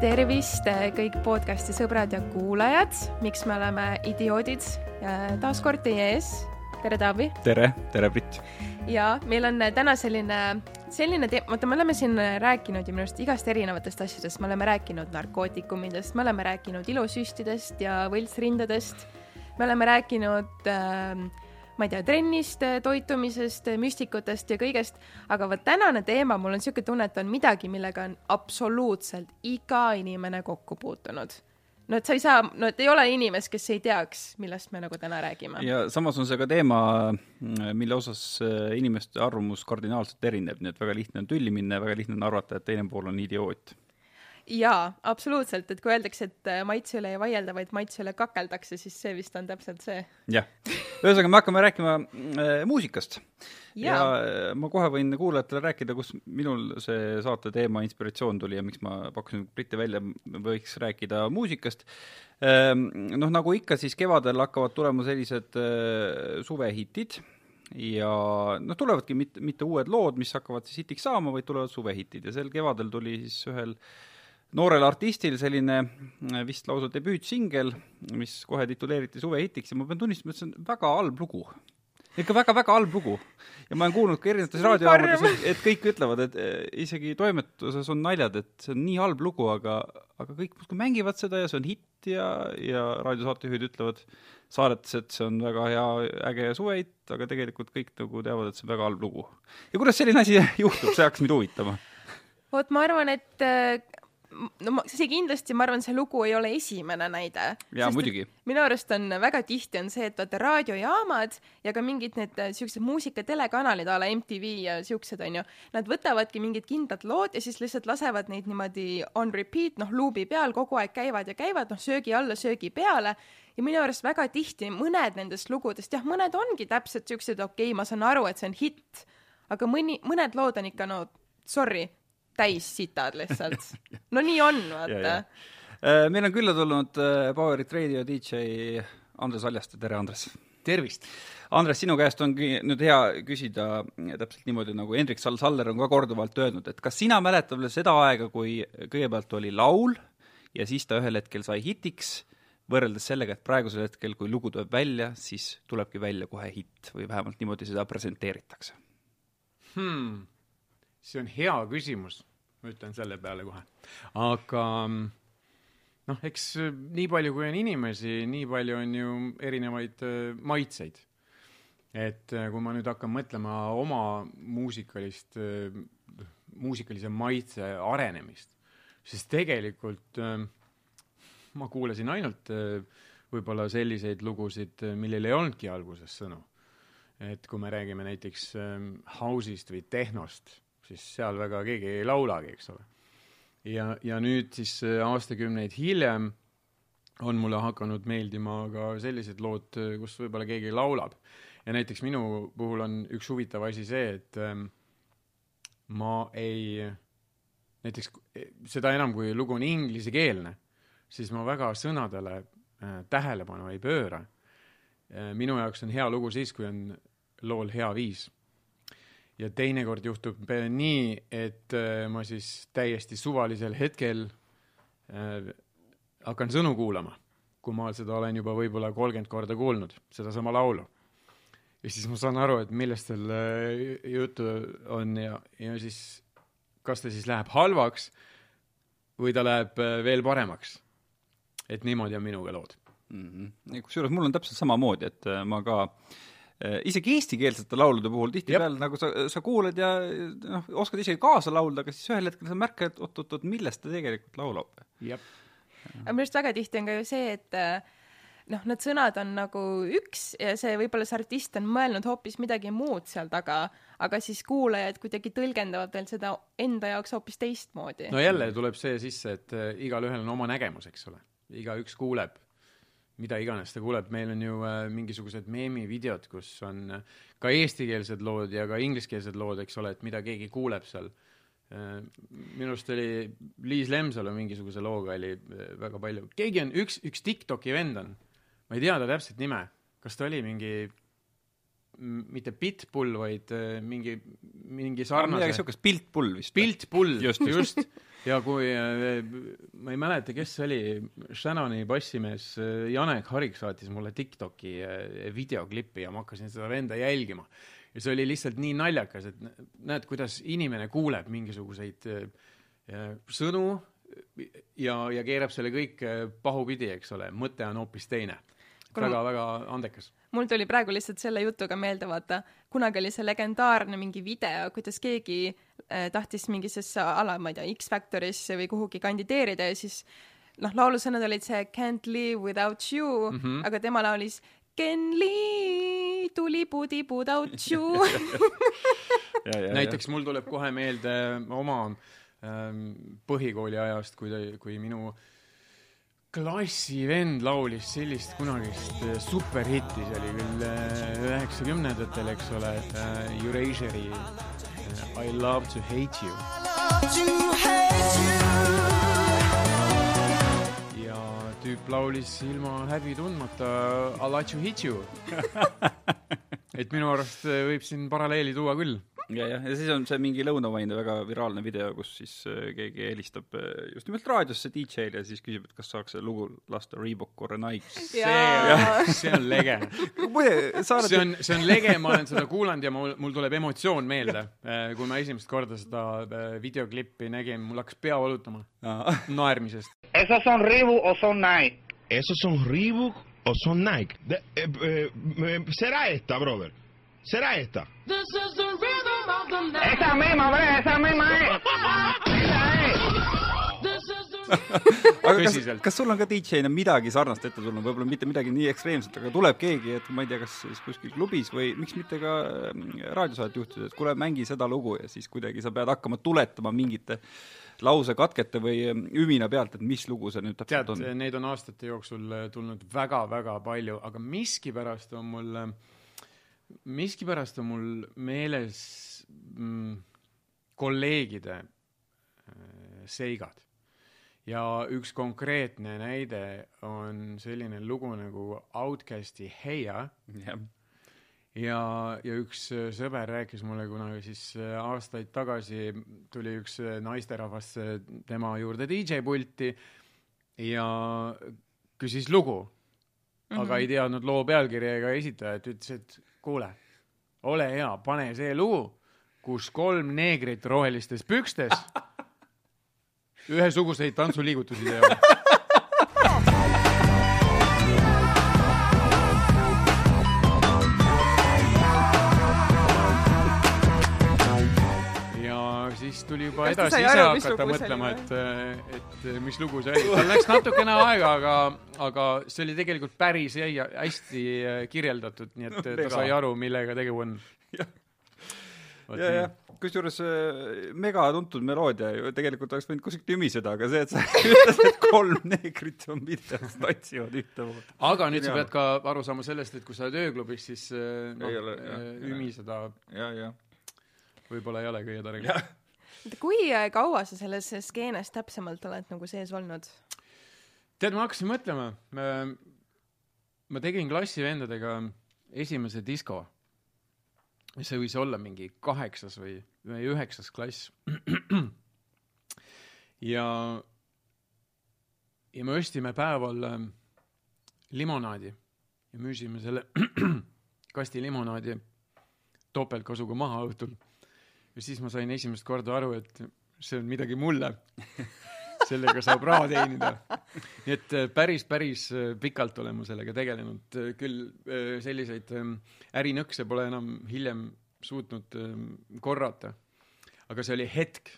tervist, kõik podcasti sõbrad ja kuulajad, miks me oleme idioodid taas kord teie ees. tere, Taavi! tere, tere, Brit! ja meil on täna selline, selline teema, vaata, me oleme siin rääkinud ju minu arust igast erinevatest asjadest, me oleme rääkinud narkootikumidest, me oleme rääkinud ilusüstidest ja võltsrindadest, me oleme rääkinud äh, ma ei tea, trennist, toitumisest, müstikutest ja kõigest, aga vot tänane teema, mul on niisugune tunne, et on midagi, millega on absoluutselt iga inimene kokku puutunud. No et sa ei saa, no et ei ole inimest, kes ei teaks, millest me nagu täna räägime. ja samas on see ka teema, mille osas äh, inimeste arvamus kardinaalselt erineb, nii et väga lihtne on tülli minna ja väga lihtne on arvata, et teine pool on idioot jaa, absoluutselt, et kui öeldakse, et äh, maitse üle ei vaielda, vaid maitse üle kakeldakse, siis see vist on täpselt see. jah, ühesõnaga me hakkame rääkima äh, muusikast. ja, ja äh, ma kohe võin kuulajatele rääkida, kus minul see saate teema inspiratsioon tuli ja miks ma pakkusin Briti välja, võiks rääkida muusikast ähm,. noh, nagu ikka, siis kevadel hakkavad tulema sellised äh, suvehitid ja noh, tulevadki mitte, mitte uued lood, mis hakkavad siis hitiks saama, vaid tulevad suvehitid ja sel kevadel tuli siis ühel äh, noorel artistil selline äh, vist lausa debüütsingel, mis kohe tituleeriti suvehitiks ja ma pean tunnistama, et see on väga halb lugu. ikka väga-väga halb lugu. ja ma olen kuulnud ka erinevates raadiojaamades, et kõik ütlevad, et äh, isegi toimetuses on naljad, et see on nii halb lugu, aga, aga kõik muudkui mängivad seda ja see on hitt ja, ja raadiosaatejuhid ütlevad saadetes, et see on väga hea, äge suvehitt, aga tegelikult kõik nagu teavad, et see on väga halb lugu. ja kuidas selline asi juhtub, see hakkas mind huvitama vot ma arvan, et äh, no ma, see kindlasti, ma arvan, see lugu ei ole esimene näide. jaa, muidugi. minu arust on väga tihti on see, et vaata raadiojaamad ja ka mingid need äh, siuksed muusikatelekanalid a la MTV ja siuksed onju, nad võtavadki mingid kindlad lood ja siis lihtsalt lasevad neid niimoodi on repeat, noh, luubi peal kogu aeg käivad ja käivad, noh, söögi alla, söögi peale ja minu arust väga tihti mõned nendest lugudest, jah, mõned ongi täpselt siuksed, okei okay,, ma saan aru, et see on hitt, aga mõni, mõned lood on ikka no sorry, täis sitad lihtsalt. no nii on, vaata. Äh, meil on külla tulnud äh, Powerit Radio DJ Andres Aljaste, tere Andres! tervist! Andres, sinu käest ongi nüüd hea küsida täpselt niimoodi, nagu Hendrik Sall-Saller on ka korduvalt öelnud, et kas sina mäletad veel seda aega, kui kõigepealt oli laul ja siis ta ühel hetkel sai hitiks, võrreldes sellega, et praegusel hetkel, kui lugu tuleb välja, siis tulebki välja kohe hitt või vähemalt niimoodi seda presenteeritakse hmm.? See on hea küsimus, ma ütlen selle peale kohe. aga noh, eks äh, nii palju, kui on inimesi, nii palju on ju erinevaid äh, maitseid. et äh, kui ma nüüd hakkan mõtlema oma muusikalist, muusikalise maitse arenemist, siis tegelikult ma kuulasin ainult võib-olla selliseid lugusid, millel ei olnudki alguses sõnu. et kui me räägime näiteks house'ist või tehnost siis seal väga keegi ei laulagi, eks ole. ja, ja nüüd siis äh, aastakümneid hiljem on mulle hakanud meeldima ka sellised lood, äh, kus võib-olla keegi laulab. ja näiteks minu puhul on üks huvitav asi see, et ähm, ma ei, näiteks e, seda enam, kui lugu on inglisekeelne, siis ma väga sõnadele äh, tähelepanu ei pööra äh,. minu jaoks on hea lugu siis, kui on lool hea viis ja teinekord juhtub nii, et äh, ma siis täiesti suvalisel hetkel äh, hakkan sõnu kuulama, kui ma seda olen juba võib-olla kolmkümmend korda kuulnud, sedasama laulu. ja siis ma saan aru, et millest seal äh, juttu on ja, ja siis kas ta siis läheb halvaks või ta läheb äh, veel paremaks. et niimoodi on minuga lood mm. -hmm. kusjuures mul on täpselt samamoodi, et ma ka Äh, isegi eestikeelsete laulude puhul tihtipeale nagu sa, sa kuulad ja noh, oskad isegi kaasa laulda, aga siis ühel hetkel sa märkad, et oot-oot-oot, millest ta tegelikult laulab. aga minu arust väga tihti on ka ju see, et äh, noh, need sõnad on nagu üks ja see võib-olla see artist on mõelnud hoopis midagi muud seal taga, aga siis kuulajad kuidagi tõlgendavad veel seda enda jaoks hoopis teistmoodi. no jälle tuleb see sisse, et äh, igalühel on oma nägemus, eks ole. igaüks kuuleb mida iganes ta kuuleb, meil on ju äh, mingisugused meemivideod, kus on äh, ka eestikeelsed lood ja ka ingliskeelsed lood, eks ole, et mida keegi kuuleb seal äh,. minu arust oli Liis Lemsalu mingisuguse looga oli äh, väga palju, keegi on, üks, üks Tiktoki vend on, ma ei tea ta täpset nime, kas ta oli mingi mitte Pitbull, vaid äh, mingi, mingi sarnase midagi niisugust, Piltbull vist. Piltbull, just, just ja kui äh, ma ei mäleta, kes see oli, Shannoni bassimees äh, Janek Harik saatis mulle Tiktoki äh, videoklippi ja ma hakkasin seda venda jälgima. ja see oli lihtsalt nii naljakas, et näed, kuidas inimene kuuleb mingisuguseid sõnu ja, ja keerab selle kõik pahupidi, eks ole, mõte on hoopis teine väga-väga andekas. mul tuli praegu lihtsalt selle jutuga meelde, vaata, kunagi oli see legendaarne mingi video, kuidas keegi tahtis mingisse ala, ma ei tea, X-Factorisse või kuhugi kandideerida ja siis noh, laulusõnad olid see Can't live without you mm, -hmm. aga tema laulis Can live tuli-pudi without you näiteks mul tuleb kohe meelde oma ähm, põhikooli ajast, kui ta, kui minu äh, klassivend laulis sellist kunagist äh, superhitti, see oli küll äh, üheksakümnendatel, eks ole, äh, Eurasieri I love to hate you. ja tüüp laulis ilma häbi tundmata I like to hit you. Et minu arust võib siin paralleeli tuua küll ja, jah, ja siis on see mingi lõunamaine väga viraalne video, kus siis äh, keegi helistab äh, just nimelt raadiosse DJ-le ja siis küsib, et kas saaks selle lugu lasta Reebok or Nike. see on, see on lege. see on, see on lege, ma olen seda kuulanud ja mul, mul tuleb emotsioon meelde. Äh, kui ma esimest korda seda videoklippi nägin, mul hakkas pea valutama naermisest. Esos son Reebok o son Nike? Esos son Reebok o son Nike? De, eh, eh, será esta, brother. Será esta. Esa misma, bre, esa misma es. Esa es. aga kas, kas sul on ka DJ-na midagi sarnast ette tulnud, võib-olla mitte midagi nii ekstreemset, aga tuleb keegi, et ma ei tea, kas siis kuskil klubis või miks mitte ka ähm, raadiosaadet juhtida, et kuule, mängi seda lugu ja siis kuidagi sa pead hakkama tuletama mingite lausekatkete või ähm, ümina pealt, et mis lugu see nüüd täpselt on? Neid on aastate jooksul äh, tulnud väga-väga palju, aga miskipärast on mul äh, miskipärast on mul meeles mm, kolleegide äh, seigad. ja üks konkreetne näide on selline lugu nagu Outcasti Heia yeah.. ja, ja üks äh, sõber rääkis mulle kunagi siis äh, aastaid tagasi, tuli üks naisterahvas tema juurde DJ pulti ja küsis lugu mm, -hmm. aga mhm. ei teadnud loo pealkirja ega esitajat, ütles, et kuule, ole hea, pane see lugu, kus kolm neegrit rohelistes pükstes ühesuguseid tantsuliigutusi teevad juba Kas edasi ise hakata mõtlema, et, et mis lugu see oli. tal läks natukene aega, aga, aga see oli tegelikult päris hästi äh, kirjeldatud, nii et ta sai aru, millega tegu on. ja, ja, ja. Kusjuures äh, mega tuntud meloodia ju tegelikult oleks võinud kuskilt ümiseda, aga see, et sa ütlesid, et kolm neegrit on videos, tantsivad ühtemoodi. aga nüüd ja. sa pead ka aru saama sellest, et kui sa oled ööklubis, siis noh, ümiseda võib-olla ei ole kõige targem kui äh, kaua sa selles skeenes täpsemalt oled nagu sees olnud? tead, ma hakkasin mõtlema, ma tegin klassivendadega esimese disko. see võis olla mingi kaheksas või, või üheksas klass. ja, ja me ostsime päeval ähm, limonaadi ja müüsime selle kasti limonaadi topeltkasuga maha õhtul ja siis ma sain esimest korda aru, et see on midagi mulle. sellega saab raha teenida. nii et äh, päris, päris äh, pikalt olen ma sellega tegelenud, äh, küll selliseid ähm, ärinõkse pole enam hiljem suutnud ähm, korrata. aga see oli hetk,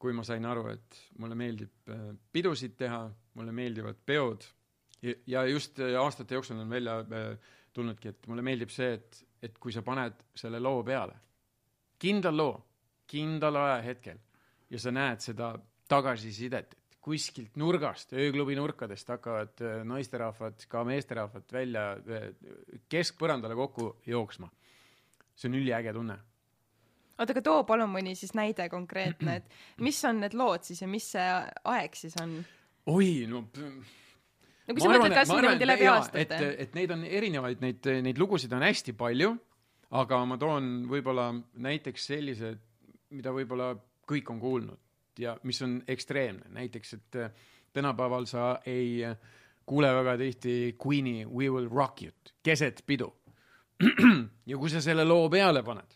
kui ma sain aru, et mulle meeldib pidusid teha, mulle meeldivad peod ja just aastate jooksul on välja tulnudki, et mulle meeldib see, et, et kui sa paned selle loo peale kindlal loo, kindlal ajahetkel ja sa näed seda tagasisidet, et kuskilt nurgast, ööklubi nurkadest hakkavad äh, naisterahvad, ka meesterahvad välja äh, keskpõrandale kokku jooksma. see on üliäge tunne oota, aga too palun mõni siis näide konkreetne, et mis on need lood siis ja mis see aeg siis on? oi, no no kui sa mõtled kas niimoodi läbi aastate? et, et neid on erinevaid, neid, neid lugusid on hästi palju aga ma toon võib-olla näiteks sellised, mida võib-olla kõik on kuulnud. ja mis on ekstreemne, näiteks et äh, tänapäeval sa ei kuule väga tihti Queen'i We will rock you't keset pidu. ja kui sa selle loo peale paned,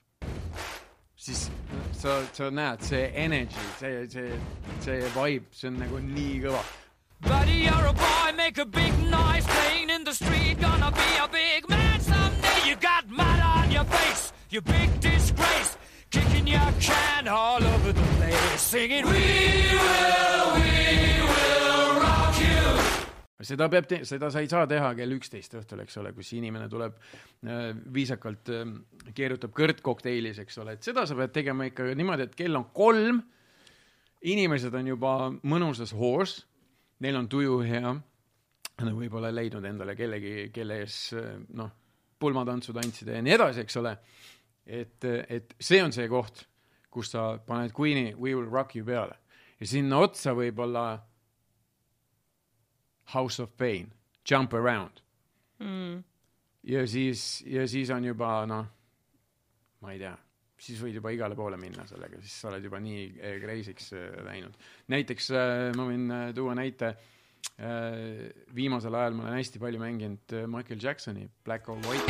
siis sa, sa näed, see energy, see, see, see vibe, see on nagu nii kõva. Buddy, you're a boy, make a big noise playing in the street. Gonna be a your face, you big disgrace. Kicking your can all over the place, singing, We will, we will rock you. seda peab, seda sa ei saa teha kell üksteist õhtul, eks ole, kus inimene tuleb äh, viisakalt äh, keerutab kõrt kokteilis, eks ole, et seda sa pead tegema ikka niimoodi, et kell on kolm, inimesed on juba mõnusas hoos, neil on tuju hea, nad võib-olla leidnud endale kellegi, kelle ees äh, noh, pulmatantsu tantsida ja nii edasi, eks ole. et, et see on see koht, kus sa paned Queen'i We will rock you peale ja sinna otsa võib-olla House of Pain, Jump Around mm.. ja siis, ja siis on juba noh, ma ei tea, siis võid juba igale poole minna sellega, siis sa oled juba nii crazy'ks eh, läinud. näiteks eh, ma võin eh, tuua näite, Äh, viimasel ajal ma olen hästi palju mänginud äh, Michael Jacksoni Black or White.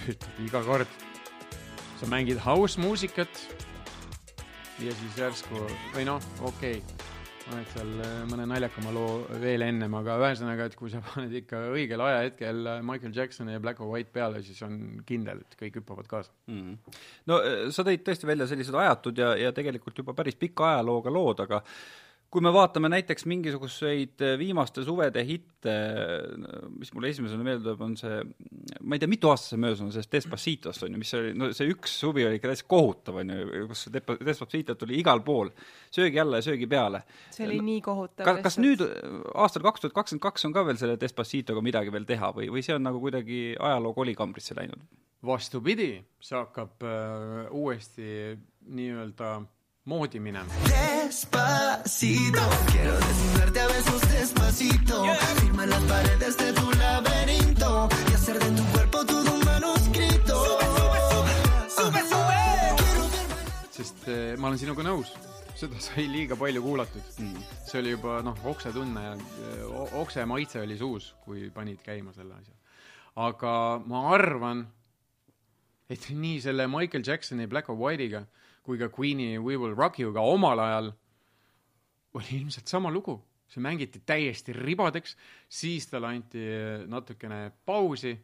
töötab iga kord. sa mängid house muusikat ja siis järsku või noh, okei okay paned seal äh, mõne naljakama loo veel ennem, aga ühesõnaga, et kui sa paned ikka õigel ajahetkel äh, Michael Jacksoni ja Black or White peale, siis on kindel, et kõik hüppavad kaasa. mm.. no eh, sa tõid tõesti välja sellised ajatud ja, ja tegelikult juba päris pika ajalooga lood, aga kui me vaatame näiteks mingisuguseid eh, viimaste suvede hitte, mis mulle esimesena meelde tuleb, on see, ma ei tea, mitu aastat see möödas on sellest Despacitost on ju, mis oli, no see üks suvi oli ikka täitsa kohutav on ju, kus Despa- Despacito tuli igal pool, söögi alla ja söögi peale. see oli nii kohutav. kas, kas nüüd aastal kaks tuhat kakskümmend kaks on ka veel selle Despacitoga midagi veel teha või, või see on nagu kuidagi ajaloo kolikambrisse läinud? vastupidi, see hakkab äh, uuesti nii-öelda moodi minema. Despacito, quiero desnudarte a besos despacito. Firma las paredes de tu laberinto y hacer de tu cuerpo todo un manuscrito. sest eh, ma olen sinuga nõus, seda sai liiga palju kuulatud mm.. see oli juba noh, oksetunne ja eh, okse maitse oli suus, kui panid käima selle asja. aga ma arvan, et nii selle Michael Jacksoni Black or White'iga kui ka Queen'i We Will Rock You'ga omal ajal oli ilmselt sama lugu, see mängiti täiesti ribadeks, siis talle anti natukene pausi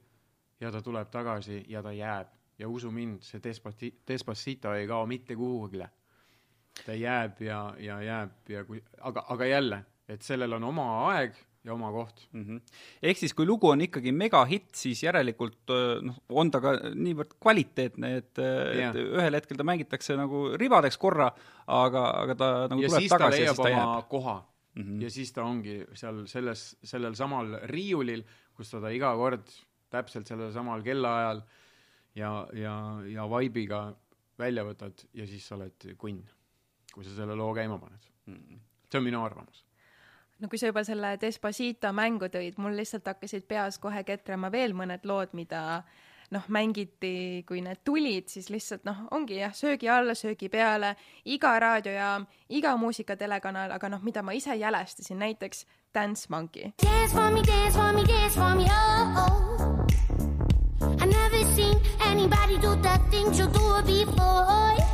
ja ta tuleb tagasi ja ta jääb ja usu mind, see Despati-, Despacito ei kao mitte kuhugile. ta jääb ja, ja jääb ja kui, aga, aga jälle, et sellel on oma aeg ja oma koht. mm. -hmm. ehk siis, kui lugu on ikkagi megahitt, siis järelikult noh, on ta ka niivõrd kvaliteetne, et, et ühel hetkel ta mängitakse nagu ribadeks korra, aga, aga ta nagu ja tuleb tagasi ja siis ta jääb. koha mm. -hmm. ja siis ta ongi seal selles, sellel samal riiulil, kus ta ta iga kord täpselt sellel samal kellaajal ja, ja, ja vaibiga välja võtad ja siis sa oled kunn, kui sa selle loo käima paned mm. -hmm. see on minu arvamus. No kui sa juba selle Despacito mängu tõid, mul lihtsalt hakkasid peas kohe ketrama veel mõned lood, mida noh, mängiti, kui need tulid, siis lihtsalt noh, ongi jah, söögi alla, söögi peale, iga raadiojaam, iga muusikatelekanal, aga noh, mida ma ise jälestasin, näiteks Dance Monkey. Dance for me, dance for me, dance for me, oh, oh. I never seen anybody do the things you do before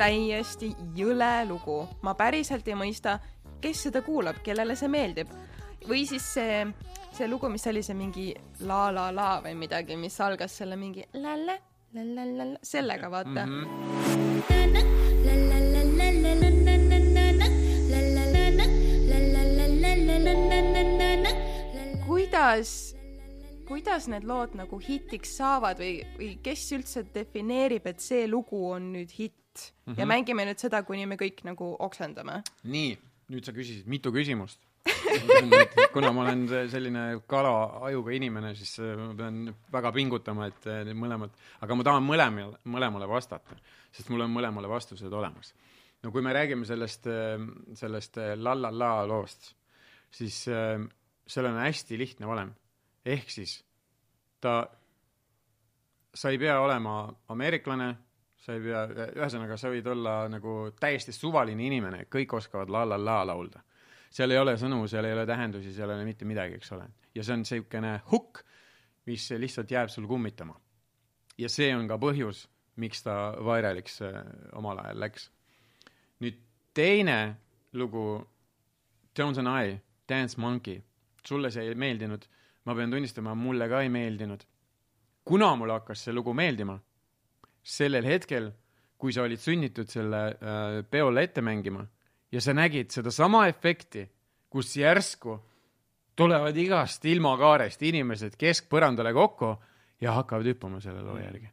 täiesti jõle lugu, ma päriselt ei mõista, kes seda kuulab, kellele see meeldib. või siis see, see lugu, mis oli see mingi La La La või midagi, mis algas selle mingi la la la la la la, sellega vaata mm. -hmm. kuidas, kuidas need lood nagu hitiks saavad või, või kes üldse defineerib, et see lugu on nüüd hitt? mm? -hmm. ja mängime nüüd seda, kuni me kõik nagu oksendame. nii, nüüd sa küsisid mitu küsimust. kuna ma olen selline kala ajuga inimene, siis äh, ma pean väga pingutama, et äh, need mõlemad, aga ma tahan mõlemale, mõlemale vastata, sest mul on mõlemale vastused olemas. no kui me räägime sellest, sellest äh, La La La loost, siis sellel on hästi lihtne valem. ehk siis ta, sa ei pea olema ameeriklane, sa ei pea, ühesõnaga, sa võid olla nagu täiesti suvaline inimene, kõik oskavad La La La laulda. seal ei ole sõnu, seal ei ole tähendusi, seal ei ole mitte midagi, eks ole. ja see on niisugune hukk, mis lihtsalt jääb sul kummitama. ja see on ka põhjus, miks ta vairaliks äh, omal ajal läks. nüüd teine lugu, Jones and I, Dance Monkey, sulle see ei meeldinud, ma pean tunnistama, mulle ka ei meeldinud. kuna mulle hakkas see lugu meeldima, sellel hetkel, kui sa olid sunnitud selle äh, peole ette mängima ja sa nägid sedasama efekti, kus järsku tulevad igast ilmakaarest inimesed keskpõrandale kokku ja hakkavad hüppama selle loo järgi.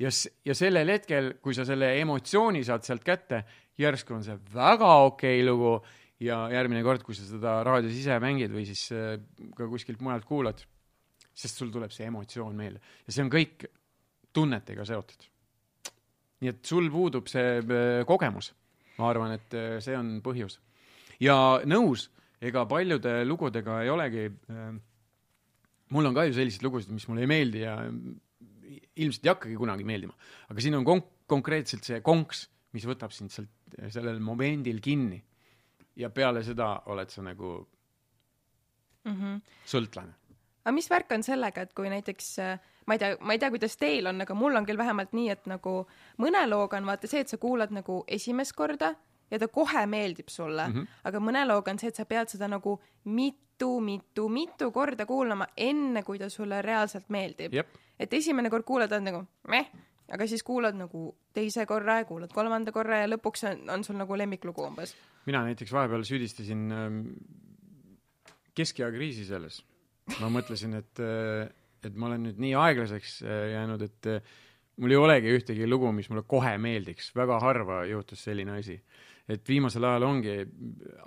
ja, ja sellel hetkel, kui sa selle emotsiooni saad sealt kätte, järsku on see väga okei okay lugu ja järgmine kord, kui sa seda raadios ise mängid või siis äh, ka kuskilt mujalt kuulad, sest sul tuleb see emotsioon meelde ja see on kõik tunnetega seotud. Nii et sul puudub see äh, kogemus, ma arvan, et äh, see on põhjus. ja nõus, ega paljude lugudega ei olegi äh, mul on ka ju selliseid lugusid, mis mulle ei meeldi ja ilmselt ei hakkagi kunagi meeldima, aga siin on kon-, konkreetselt see konks, mis võtab sind sealt sellel momendil kinni. ja peale seda oled sa nagu mm. -hmm. sõltlane. aga mis värk on sellega, et kui näiteks äh, ma ei tea, ma ei tea, kuidas teil on, aga mul on küll vähemalt nii, et nagu mõne looga on vaata see, et sa kuulad nagu esimest korda ja ta kohe meeldib sulle mm. -hmm. aga mõne looga on see, et sa pead seda nagu mitu, mitu, mitu korda kuulama, enne kui ta sulle reaalselt meeldib. jep, et esimene kord kuulad, on nagu meh, aga siis kuulad nagu teise korra ja kuulad kolmanda korra ja lõpuks on, on sul nagu lemmiklugu umbes. mina näiteks vahepeal süüdistasin ähm, keskea kriisi selles. ma mõtlesin, et, et ma olen nüüd nii aeglaseks äh, jäänud, et äh, mul ei olegi ühtegi lugu, mis mulle kohe meeldiks, väga harva juhtus selline asi. et viimasel ajal ongi,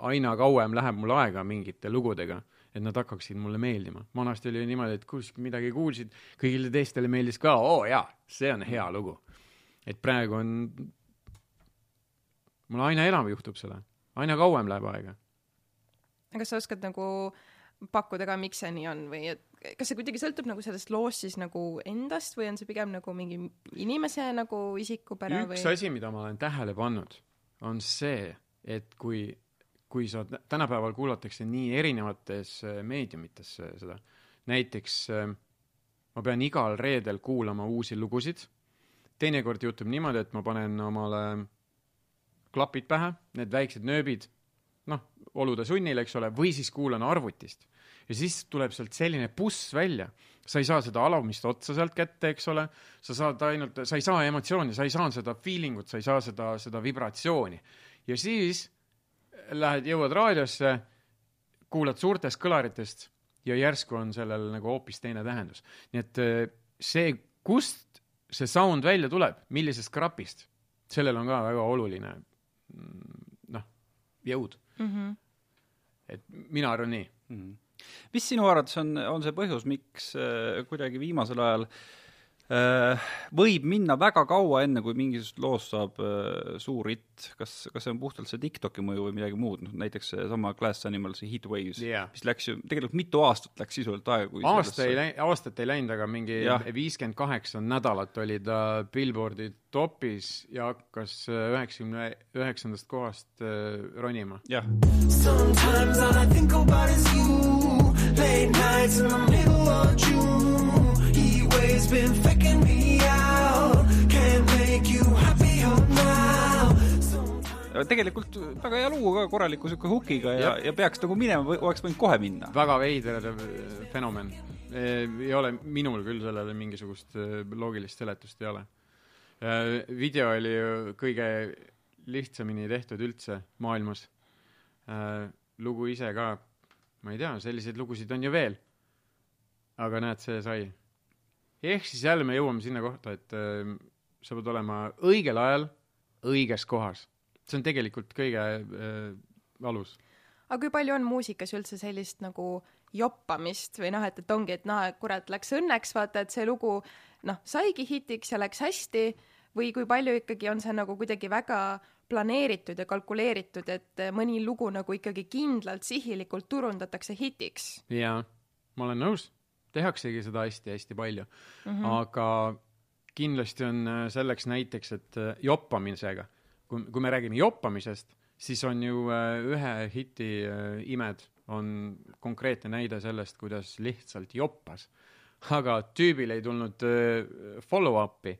aina kauem läheb mul aega mingite lugudega, et nad hakkaksid mulle meeldima. vanasti oli niimoodi, et kuskilt midagi kuulsid, kõigile teistele meeldis ka, oo jaa, see on hea lugu. et praegu on, mul aina enam juhtub seda, aina kauem läheb aega. kas sa oskad nagu pakkuda ka, miks see nii on või et kas see kuidagi sõltub nagu sellest loost siis nagu endast või on see pigem nagu mingi inimese nagu isikupära üks või? asi, mida ma olen tähele pannud, on see, et kui, kui sa, tänapäeval kuulatakse nii erinevates äh, meediumites äh, seda, näiteks äh, ma pean igal reedel kuulama uusi lugusid, teinekord juhtub niimoodi, et ma panen omale klapid pähe, need väiksed nööbid, noh, olude sunnil, eks ole, või siis kuulan arvutist. Ja siis tuleb sealt selline buss välja, sa ei saa seda alumist otsa sealt kätte, eks ole, sa saad ainult, sa ei saa emotsiooni, sa ei saa seda feeling ut, sa ei saa seda, seda vibratsiooni. ja siis lähed, jõuad raadiosse, kuulad suurtest kõlaritest ja järsku on sellel nagu hoopis teine tähendus. nii et eh, see, kust see sound välja tuleb, millisest krapist, sellel on ka väga oluline mm, noh, jõud. mm. -hmm. et mina arvan nii. Mis sinu arvates on, on see põhjus, miks äh, kuidagi viimasel ajal äh, võib minna väga kaua, enne kui mingisugusest loost saab äh, suur hitt, kas, kas see on puhtalt see TikToki mõju või midagi muud, noh näiteks seesama Glass Animal, see Heat Waves Jaa. mis läks ju tegelikult mitu aastat läks sisuliselt aega, kui aasta ei läinud, aastat ei läinud, aga mingi viiskümmend kaheksa nädalat oli ta Billboardi topis ja hakkas üheksakümne üheksandast kohast äh, ronima. jah, Sometimes Late nights in the middle of June. He waves been faking me out. Can't make you happier now. tegelikult väga hea lugu ka, korraliku sihuke hukiga ja, ja peaks nagu minema, oleks võinud kohe minna. väga veider äh, fenomen. ei ole, minul küll sellele mingisugust äh, loogilist seletust ei ole. video oli ju kõige lihtsamini tehtud üldse maailmas. lugu ise ka, ma ei tea, selliseid lugusid on ju veel. aga näed, see sai. ehk siis jälle me jõuame sinna kohta, et äh, sa pead olema õigel ajal õiges kohas. see on tegelikult kõige äh, alus aga kui palju on muusikas üldse sellist nagu joppamist või noh, et, et ongi, et noh, kurat, läks õnneks, vaata, et see lugu noh, saigi hitiks ja läks hästi või kui palju ikkagi on see nagu kuidagi väga planeeritud ja kalkuleeritud, et mõni lugu nagu ikkagi kindlalt sihilikult turundatakse hitiks jaa, ma olen nõus, tehaksegi seda hästi-hästi palju mm, -hmm. aga kindlasti on äh, selleks näiteks, et äh, joppamisega, kui, kui me räägime joppamisest, siis on ju äh, ühe hiti imed on konkreetne näide sellest, kuidas lihtsalt joppas. aga tüübil ei tulnud follow-up'i.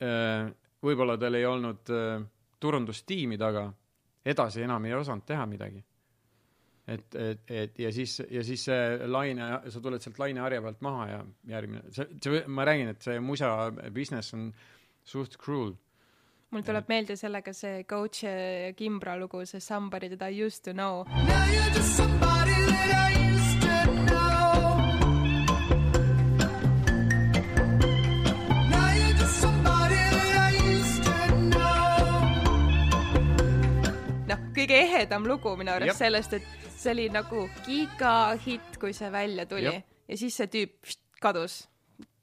Võib-olla tal ei olnud äh, turundustiimi taga, edasi enam ei osanud teha midagi et, et, et ja siis, ja siis see laine, sa tuled sealt laineharja pealt maha ja järgmine, see, see, ma räägin, et see musa business on suht cruel. mul tuleb meelde sellega see Coach ja Kimbra lugu, see Somebody that I used to know. Now you're just somebody that I kõige ehedam lugu minu arust sellest, et see oli nagu gigahitt, kui see välja tuli Jep. ja siis see tüüp kadus.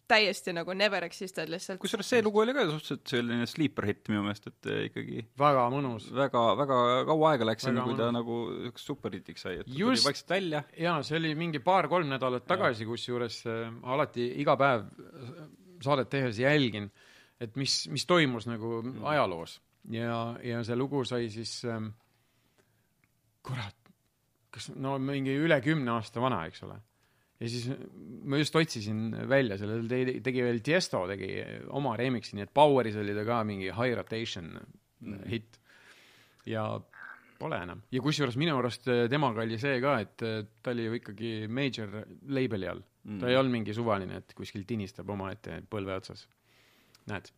täiesti nagu never existed lihtsalt. kusjuures see lugu oli ka suhteliselt selline sleeper hitt minu meelest, et eh, ikkagi väga mõnus. väga, väga kaua aega läks, enne kui ta nagu siukest superhitiks sai, et ta Just. tuli vaikselt välja. jaa, see oli mingi paar-kolm nädalat tagasi, kusjuures äh, alati iga päev äh, saadet tehes jälgin, et mis, mis toimus nagu ajaloos ja, ja see lugu sai siis ähm, kurat, kas no mingi üle kümne aasta vana, eks ole. ja siis ma just otsisin välja selle, tegi, tegi veel Tiesto tegi oma remix'i, nii et Poweris oli ta ka mingi high rotation mm. hitt. ja pole enam. ja kusjuures minu arust äh, temaga oli see ka, et äh, ta oli ju ikkagi major label'i all mm.. ta ei olnud mingi suvaline, et kuskil tinistab omaette põlve otsas. näed,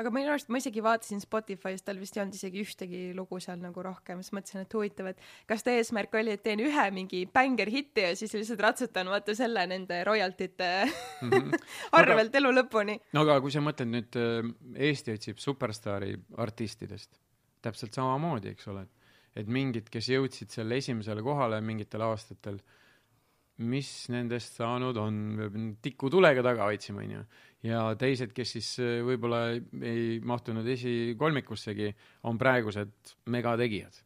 aga minu arust ma isegi vaatasin Spotify's, tal vist ei olnud isegi ühtegi lugu seal nagu rohkem, siis mõtlesin, et huvitav, et kas ta eesmärk oli, et teen ühe mingi bängar hitti ja siis lihtsalt ratsutan vaata selle nende royaltite mm -hmm. arvelt elu lõpuni. no aga kui sa mõtled nüüd äh, Eesti otsib superstaari artistidest, täpselt samamoodi, eks ole, et mingid, kes jõudsid selle esimesele kohale mingitel aastatel, mis nendest saanud on, tikutulega taga hoidsime, onju. Ja teised, kes siis äh, võib-olla ei mahtunud esikolmikussegi, on praegused megategijad.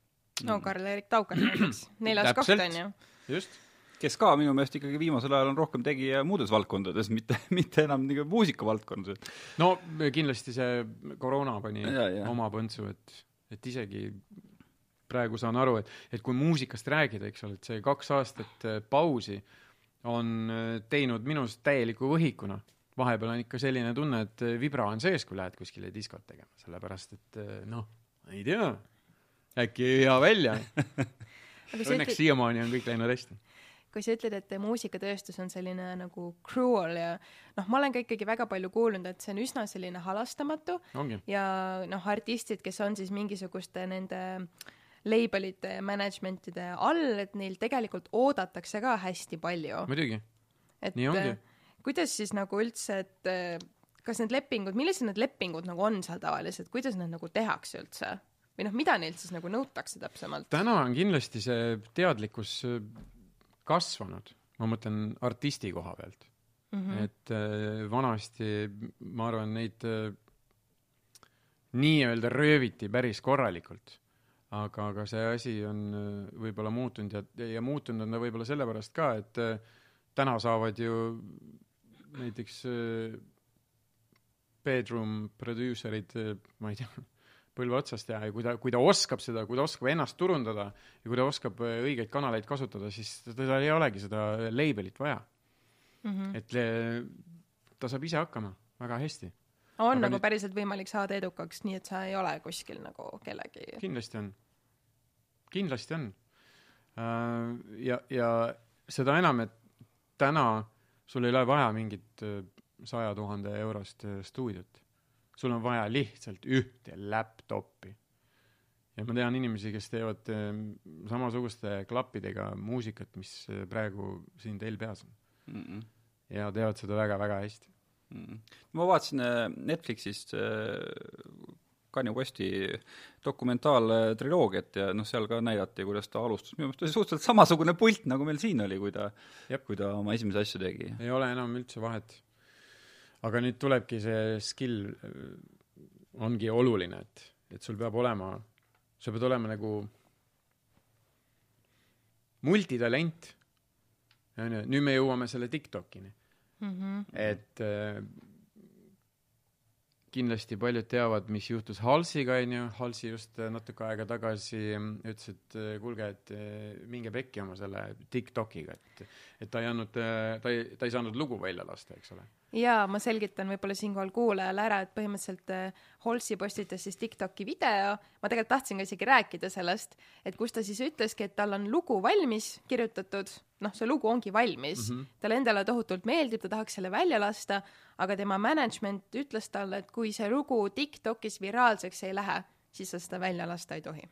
no Karl-Erik Taukar näiteks, neljas koht Täpselt. onju. just, kes ka minu meelest ikkagi viimasel ajal on rohkem tegija muudes valdkondades, mitte, mitte enam nagu muusikavaldkonnas, et no kindlasti see koroona pani Ja, ja. oma põntsu, et, et isegi praegu saan aru, et, et kui muusikast rääkida, eks ole, et see kaks aastat äh, pausi on äh, teinud minust täieliku võhikuna. Vahepeal on ikka selline tunne, et äh, vibra on sees, kui lähed kuskile diskot tegema, sellepärast et äh, noh, ei tea, äkki ei jää välja. Õnneks ütled, siiamaani on kõik läinud hästi. kui sa ütled, et muusikatööstus on selline nagu cruel ja noh, ma olen ka ikkagi väga palju kuulnud, et see on üsna selline halastamatu ongi, ja noh, artistid, kes on siis mingisuguste nende label'ite ja management'ide all, et neil tegelikult oodatakse ka hästi palju. muidugi. et nii ongi. Kuidas siis nagu üldse, et äh, kas need lepingud, millised need lepingud nagu on seal tavaliselt, kuidas need nagu tehakse üldse? või noh, mida neilt siis nagu nõutakse täpsemalt? täna on kindlasti see teadlikkus äh, kasvanud, ma mõtlen artisti koha pealt mm. -hmm. et äh, vanasti ma arvan, neid äh, nii-öelda rööviti päris korralikult. aga, aga see asi on võib-olla muutunud ja, ja muutunud on ta võib-olla sellepärast ka, et täna saavad ju näiteks äh, bedroom producer'id, ma ei tea, põlve otsast teha ja kui ta, kui ta oskab seda, kui ta oskab ennast turundada ja kui ta oskab äh, õigeid kanaleid kasutada, siis tal ei olegi seda label'it vaja mm. -hmm. et ta saab ise hakkama väga hästi. on Aga nagu nüüd- päriselt võimalik saada edukaks, nii et sa ei ole kuskil nagu kellegi kindlasti on, kindlasti on. ja, ja seda enam, et täna sul ei ole vaja mingit äh, saja tuhande eurost äh, stuudiot. sul on vaja lihtsalt ühte laptopi. ja ma tean inimesi, kes teevad äh, samasuguste klappidega muusikat, mis praegu siin teil peas on. mm -mm. ja teevad seda väga-väga hästi. Mm. ma vaatasin Netflixist Kanye Westi dokumentaaltriloogiat ja noh, seal ka näidati, kuidas ta alustas, minu meelest oli suhteliselt samasugune pult, nagu meil siin oli, kui ta, kui ta oma esimesi asju tegi. ei ole enam üldse vahet. aga nüüd tulebki see skill äh, ongi oluline, et, et sul peab olema, sa pead olema nagu multitalent. onju, nüüd me jõuame selle Tiktokini, mm. -hmm. et äh, kindlasti paljud teavad, mis juhtus Halsiga, onju, Halsi just äh, natuke aega tagasi mm, ütles, et äh, kuulge, et äh, minge pekki oma selle Tiktokiga, et et ta ei andnud, ta ei, ta ei saanud lugu välja lasta, eks ole. ja ma selgitan võib-olla siinkohal kuulajale ära, et põhimõtteliselt äh, Holsi postitas siis Tiktoki video, ma tegelikult tahtsin ka isegi rääkida sellest, et kus ta siis ütleski, et tal on lugu valmis kirjutatud, noh, see lugu ongi valmis mm. -hmm. talle endale tohutult meeldib, ta tahaks selle välja lasta, aga tema management ütles talle, et kui see lugu Tiktokis viraalseks ei lähe, siis sa seda välja lasta ei tohi.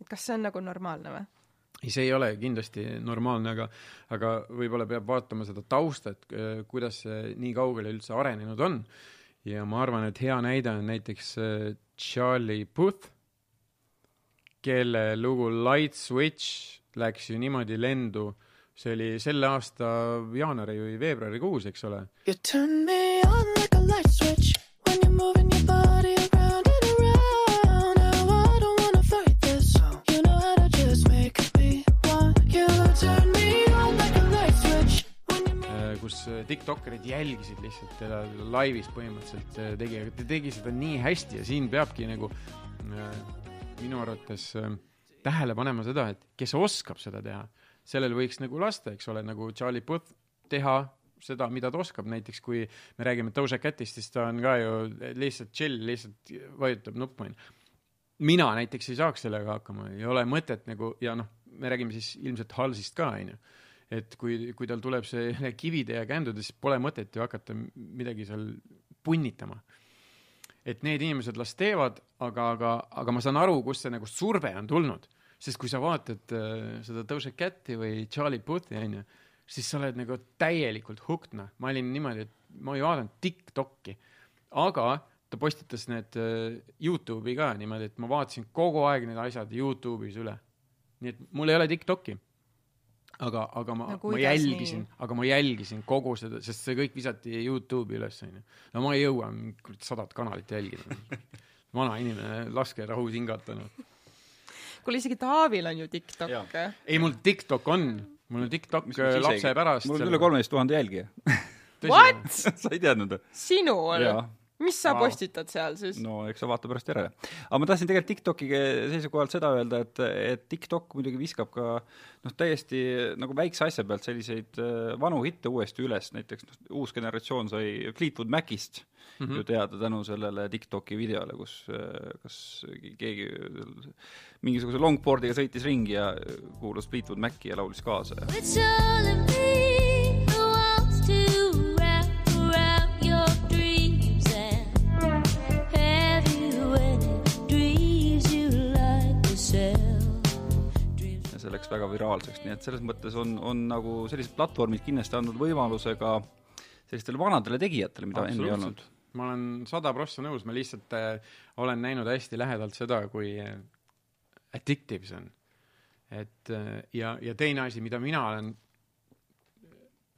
et kas see on nagu normaalne või? ei, see ei ole kindlasti normaalne, aga, aga võib-olla peab vaatama seda tausta, et äh, kuidas see nii kaugele üldse arenenud on. ja ma arvan, et hea näide on näiteks äh, Charlie Puth, kelle lugu Light Switch läks ju niimoodi lendu, see oli selle aasta jaanuari või veebruarikuus, eks ole. You turn me on like a light switch when you're moving your body around and around. Now I don't wanna fight this. You know how to just make me want you. Turn me on like a light switch when you're moving. kus äh, tiktokerid jälgisid lihtsalt teda laivis põhimõtteliselt äh, tegi, aga ta tegi seda nii hästi ja siin peabki nagu äh, minu arvates äh, tähele panema seda, et kes oskab seda teha, sellel võiks nagu lasta, eks ole, nagu Charlie Puth teha seda, mida ta oskab, näiteks kui me räägime Doja Catist, siis ta on ka ju lihtsalt chill, lihtsalt vajutab nuppu, onju. mina näiteks ei saaks sellega hakkama, ei ole mõtet nagu ja noh, me räägime siis ilmselt Halsist ka, onju et kui, kui tal tuleb see kivide ja kändude, siis pole mõtet ju hakata midagi seal punnitama. et need inimesed las teevad, aga, aga, aga ma saan aru, kust see nagu surve on tulnud. Sest kui sa vaatad äh, seda Doja Cati või Charlie Puthi, onju, siis sa oled nagu täielikult hooked, noh. ma olin niimoodi, et ma ei vaadanud Tiktoki, aga ta postitas need äh, Youtube'i ka niimoodi, et ma vaatasin kogu aeg need asjad Youtube'is üle. nii et mul ei ole Tiktoki aga, aga ma No no,, ma jälgisin aga ma jälgisin kogu seda, sest see kõik visati Youtube'i üles, onju. no ma ei jõua kurat sadat kanalit jälgida. vana inimene, laske rahus hingata, noh. kuule, isegi Taavil on ju TikTok ei, mul TikTok on, mul on TikTok äh, lapse pärast. mul on üle kolmeteist tuhande jälgija. What? sa ei teadnud või? sinul? Mis sa Vau. postitad seal siis? no eks sa vaata pärast järele. aga ma tahtsin tegelikult TikToki seisukohalt seda öelda, et, et TikTok muidugi viskab ka noh, täiesti nagu väikse asja pealt selliseid äh, vanu hitte uuesti üles, näiteks noh, uus generatsioon sai Fleetwood Macist mm -hmm. ju teada tänu sellele TikToki videole, kus äh, kas keegi mingisuguse longboardiga sõitis ringi ja kuulas Fleetwood Maci ja laulis kaasa ja läks väga viraalseks, nii et selles mõttes on, on nagu sellised platvormid kindlasti andnud võimaluse ka sellistele vanadele tegijatele, mida enne ei olnud. ma olen sada prossa nõus, ma lihtsalt äh, olen näinud hästi lähedalt seda, kui äh, addictive see on. et äh, ja, ja teine asi, mida mina olen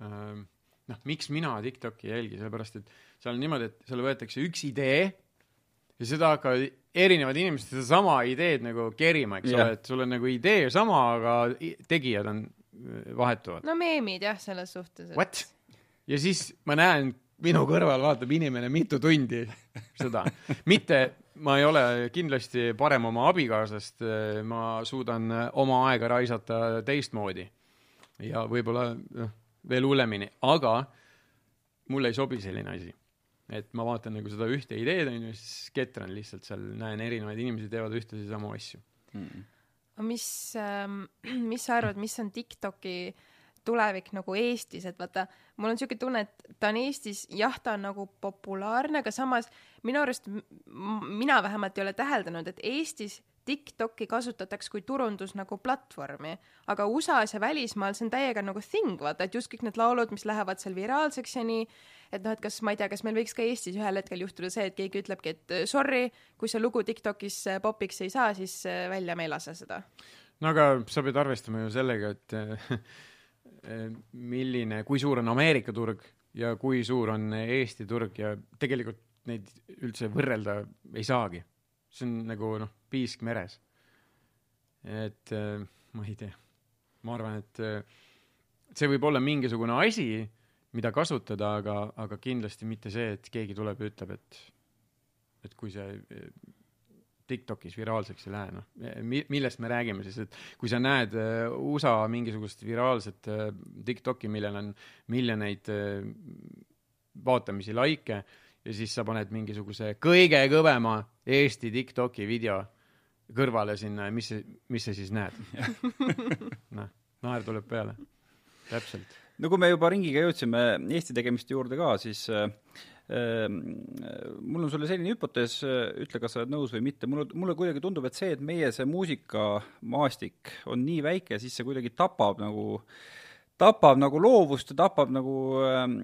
äh, noh, miks mina TikTok'i ei jälgi, sellepärast et seal on niimoodi, et seal võetakse üks idee ja seda hakkavad erinevad inimesed sedasama ideed nagu kerima, eks Jah. ole, et sul on nagu idee sama, aga tegijad on, vahetuvad. no meemid jah, selles suhtes. What? ja siis ma näen, minu kõrval vaatab inimene mitu tundi seda. mitte, ma ei ole kindlasti parem oma abikaasast, ma suudan oma aega raisata teistmoodi. ja võib-olla noh, veel hullemini, aga mulle ei sobi selline asi. Et ma vaatan nagu seda ühte ideed, on ju, siis ketran lihtsalt seal, näen erinevaid inimesi teevad ühtesid samu asju. aga mis ähm, mis sa arvad, mis on TikToki tulevik nagu Eestis, et vaata, mul on niisugune tunne, et ta on Eestis, jah, ta on nagu populaarne, aga samas minu arust mina vähemalt ei ole täheldanud, et Eestis TikTok'i kasutatakse kui turundus nagu platvormi, aga USA-s ja välismaal see on täiega nagu thing, vaata, et just kõik need laulud, mis lähevad seal viraalseks ja nii, et noh, et kas ma ei tea, kas meil võiks ka Eestis ühel hetkel juhtuda see, et keegi ütlebki, et äh, sorry, kui see lugu TikTokis äh, popiks ei saa, siis äh, välja me ei lase seda. no aga sa pead arvestama ju sellega, et milline, kui suur on Ameerika turg ja kui suur on Eesti turg ja tegelikult neid üldse võrrelda ei saagi. see on nagu noh, piisk meres. et äh, ma ei tea, ma arvan, et äh, see võib olla mingisugune asi, mida kasutada, aga, aga kindlasti mitte see, et keegi tuleb ja ütleb, et, et kui see äh, TikTokis viraalseks ei lähe, noh, millest me räägime siis, et kui sa näed USA mingisugust viraalset TikToki, millel on miljoneid vaatamisi, likee ja siis sa paned mingisuguse kõige kõvema Eesti TikToki video kõrvale sinna ja mis, mis sa siis näed? noh, naer tuleb peale. täpselt. no kui me juba ringiga jõudsime Eesti tegemiste juurde ka, siis äh, äh, mul on sulle selline hüpotees, ütle, kas sa oled nõus või mitte, mulle, mulle kuidagi tundub, et see, et meie see muusikamaastik on nii väike, siis see kuidagi tapab nagu tapab nagu loovust ja tapab nagu ähm,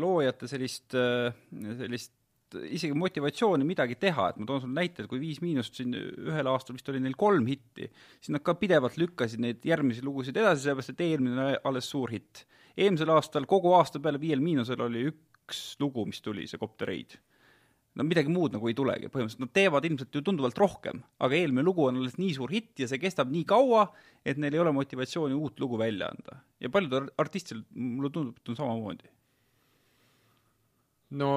loojate sellist, sellist isegi motivatsiooni midagi teha, et ma toon sulle näite, et kui Viis Miinust siin ühel aastal vist oli neil kolm hitti, siis nad ka pidevalt lükkasid neid järgmisi lugusid edasi, sellepärast et eelmine oli alles suur hitt. eelmisel aastal kogu aasta peale Viiel Miinusel oli üks lugu, mis tuli, see Koptereid. no midagi muud nagu ei tulegi, põhimõtteliselt nad teevad ilmselt ju tunduvalt rohkem, aga eelmine lugu on alles nii suur hitt ja see kestab nii kaua, et neil ei ole motivatsiooni uut lugu välja anda. ja paljudel artistidel, mulle tundub, et on samamoodi. No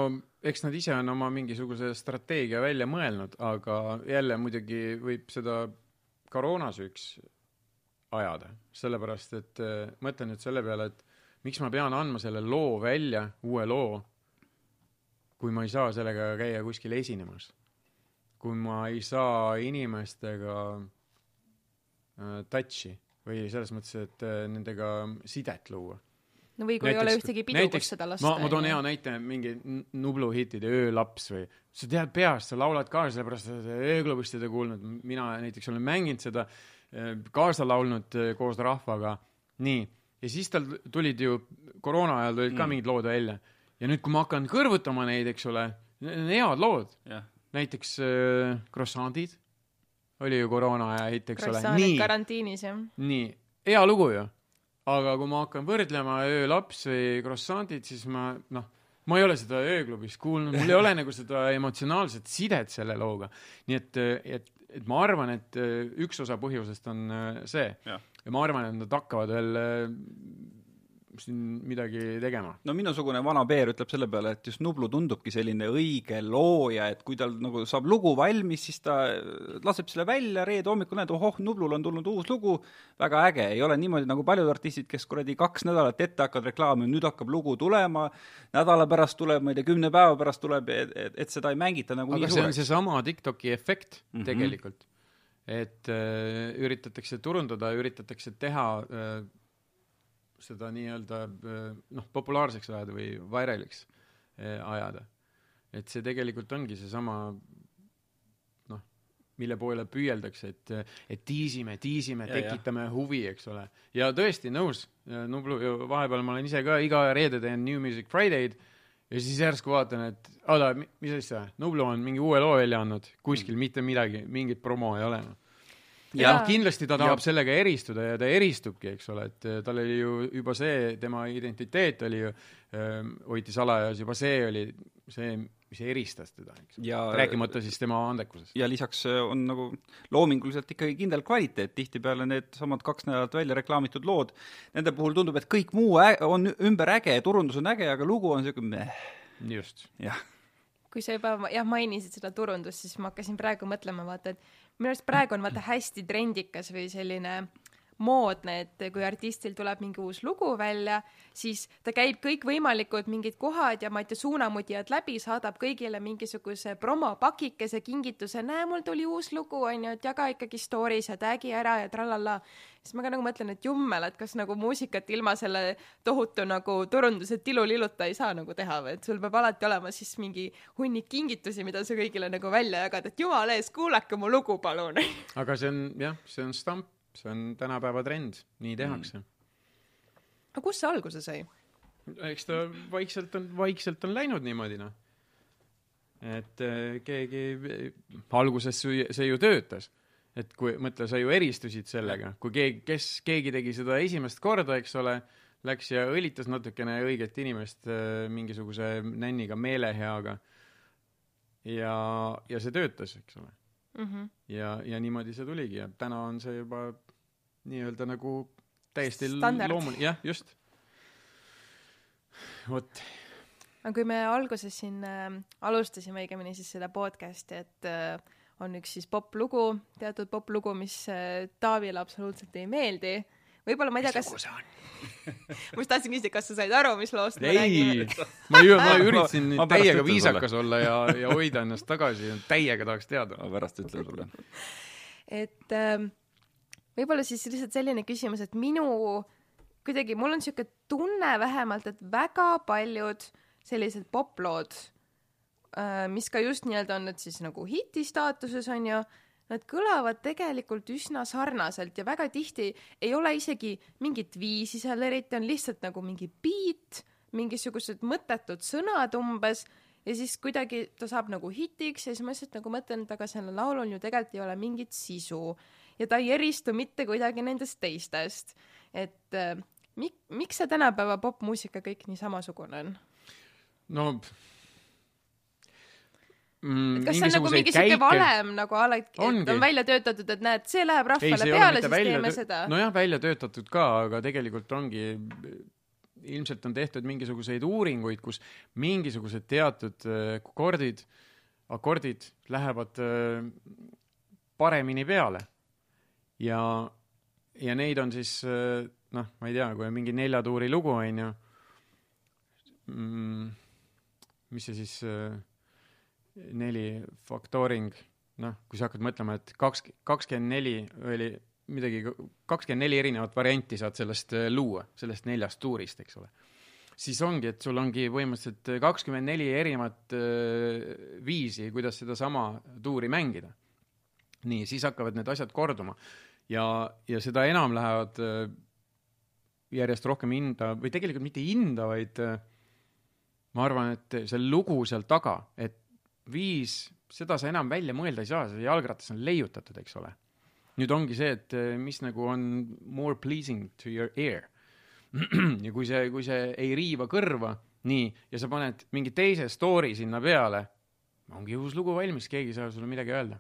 eks nad ise on oma mingisuguse strateegia välja mõelnud, aga jälle muidugi võib seda koroonasüüks ajada, sellepärast et äh, mõtlen nüüd selle peale, et miks ma pean andma selle loo välja, uue loo, kui ma ei saa sellega käia kuskil esinemas. kui ma ei saa inimestega äh, touch'i või selles mõttes, et äh, nendega sidet luua no või kui ei ole ühtegi pidu, kus seda lasta. ma, ma toon hea näite, mingi Nublu hitid, Öölaps või sa tead peast, sa laulad kaasa, sellepärast sa ööklubist ei kuulnud, mina näiteks olen mänginud seda, kaasa laulnud eh, koos rahvaga, nii, ja siis tal tulid ju koroona ajal tulid ka Mm. mingid lood välja. Ja nüüd, kui ma hakkan kõrvutama neid, eks ole, need on head lood, jah, näiteks äh, Croissantid oli ju koroona aja hitt, eks ole, nii, nii, hea lugu ju. Aga kui ma hakkan võrdlema Öölaps või Croissantid, siis ma noh, ma ei ole seda ööklubis kuulnud, mul ei ole nagu seda emotsionaalset sidet selle looga. nii et, et, et ma arvan, et äh, üks osa põhjusest on äh, see ja ma arvan, et nad hakkavad veel äh, siin midagi tegema. no minusugune vana peer ütleb selle peale, et just Nublu tundubki selline õige looja, et kui tal nagu saab lugu valmis, siis ta laseb selle välja, reede hommikul näed, ohoh, Nublul on tulnud uus lugu, väga äge, ei ole niimoodi nagu paljud artistid, kes kuradi kaks nädalat ette hakkavad reklaamima, nüüd hakkab lugu tulema, nädala pärast tuleb, ma ei tea, kümne päeva pärast tuleb, et, et, et seda ei mängita nagu aga nii see on suureks. seesama TikToki efekt mm. -hmm. tegelikult, et äh, üritatakse turundada, üritatakse teha äh, seda nii-öelda noh, populaarseks ajada või viraliks äh, ajada. et see tegelikult ongi seesama noh, mille poole püüeldakse, et, et tiisime, tiisime, Ja, ja. tekitame huvi, eks ole. ja tõesti nõus, Nublu ju vahepeal ma olen ise ka iga reede teen New Music Friday'd ja siis järsku vaatan, et oota, mis asja, Nublu on mingi uue loo välja andnud, kuskil mitte midagi, mingit promo ei ole. Ja noh, kindlasti ta tahab Ja- sellega eristuda ja ta eristubki, eks ole, et eh, tal oli ju juba see, tema identiteet oli ju, hoiti salajas, juba see oli see, mis eristas teda, eks rääkimata siis tema andekusest. ja lisaks äh, on nagu loominguliselt ikkagi kindel kvaliteet, tihtipeale needsamad kaks nädalat välja reklaamitud lood, nende puhul tundub, et kõik muu on ümber äge, turundus on äge, aga lugu on niisugune meh, just. jah. Kui sa juba jah mainisid seda turundust, siis ma hakkasin praegu mõtlema, vaata, et minu arust praegu on vaata hästi trendikas või selline moodne, et kui artistil tuleb mingi uus lugu välja, siis ta käib kõikvõimalikud mingid kohad ja ma ei tea, suunamudijad läbi, saadab kõigile mingisuguse promopakikese, kingituse, näe, mul tuli uus lugu, onju, et jaga ikkagi story's ja tag'i ära ja trallalla. siis ma ka nagu mõtlen, et jummel, et kas nagu muusikat ilma selle tohutu nagu turunduse tiluliluta ei saa nagu teha või et sul peab alati olema siis mingi hunnik kingitusi, mida sa kõigile nagu välja jagad, et jumala eest, kuulake mu lugu, palun. aga see on jah, see on stamp, see on tänapäeva trend, nii tehakse mm.. aga kust see alguse sai? eks ta vaikselt on, vaikselt on läinud niimoodi, noh. et äh, keegi, alguses see ju töötas. et kui, mõtle, sa ju eristusid sellega, kui keegi, kes, keegi tegi seda esimest korda, eks ole, läks ja õlitas natukene õiget inimest äh, mingisuguse nänniga, meeleheaga, ja, ja see töötas, eks ole. mm. -hmm. ja, ja niimoodi see tuligi ja täna on see juba nii-öelda nagu täiesti loomulik, jah, just. vot, aga kui me alguses siin äh, alustasime õigemini siis seda podcast'i, et äh, on üks siis poplugu, teatud poplugu, mis äh, Taavile absoluutselt ei meeldi. võib-olla ma ei tea, kas, ma just tahtsin küsida, kas sa said aru, mis loost me räägime. ei, ma ju, ma üritasin Ma- ma täiega viisakas olla ja, ja hoida ennast tagasi täiega tahaks teada. ma pärast ütlen sulle. et ähm, võib-olla siis lihtsalt selline küsimus, et minu kuidagi, mul on sihuke tunne vähemalt, et väga paljud sellised poplood, mis ka just nii-öelda on nüüd siis nagu hiti staatuses on ju, nad kõlavad tegelikult üsna sarnaselt ja väga tihti ei ole isegi mingit viisi seal eriti, on lihtsalt nagu mingi beat, mingisugused mõttetud sõnad umbes ja siis kuidagi ta saab nagu hitiks ja siis ma lihtsalt nagu mõtlen, et aga sellel laulul ju tegelikult ei ole mingit sisu ja ta ei eristu mitte kuidagi nendest teistest. et äh, mik-, miks see tänapäeva popmuusika kõik nii samasugune on? no mm, kas see on nagu mingi siuke valem nagu alati, et Ongi. on välja töötatud, et näed, see läheb rahvale ei peale, siis välja teeme seda. nojah, välja töötatud ka, aga tegelikult ongi, ilmselt on tehtud mingisuguseid uuringuid, kus mingisugused teatud äh, akordid, akordid lähevad äh, paremini peale. ja, ja neid on siis äh, noh, ma ei tea, kui on mingi nelja tuuri lugu, onju, mis see siis äh, neli faktooring, noh, kui sa hakkad mõtlema, et kaks, kakskümmend neli oli midagi, kakskümmend neli erinevat varianti saad sellest äh, luua, sellest neljast tuurist, eks ole. siis ongi, et sul ongi põhimõtteliselt kakskümmend neli erinevat viisi, kuidas sedasama tuuri mängida. nii, siis hakkavad need asjad korduma ja, ja seda enam lähevad äh, järjest rohkem hinda või tegelikult mitte hinda, vaid äh, ma arvan, et see lugu seal taga, et viis, seda sa enam välja mõelda ei saa, see jalgratas on leiutatud, eks ole. nüüd ongi see, et eh, mis nagu on more pleasing to your ear. ja kui see, kui see ei riiva kõrva, nii, ja sa paned mingi teise story sinna peale, ongi uus lugu valmis, keegi ei saa sulle midagi öelda.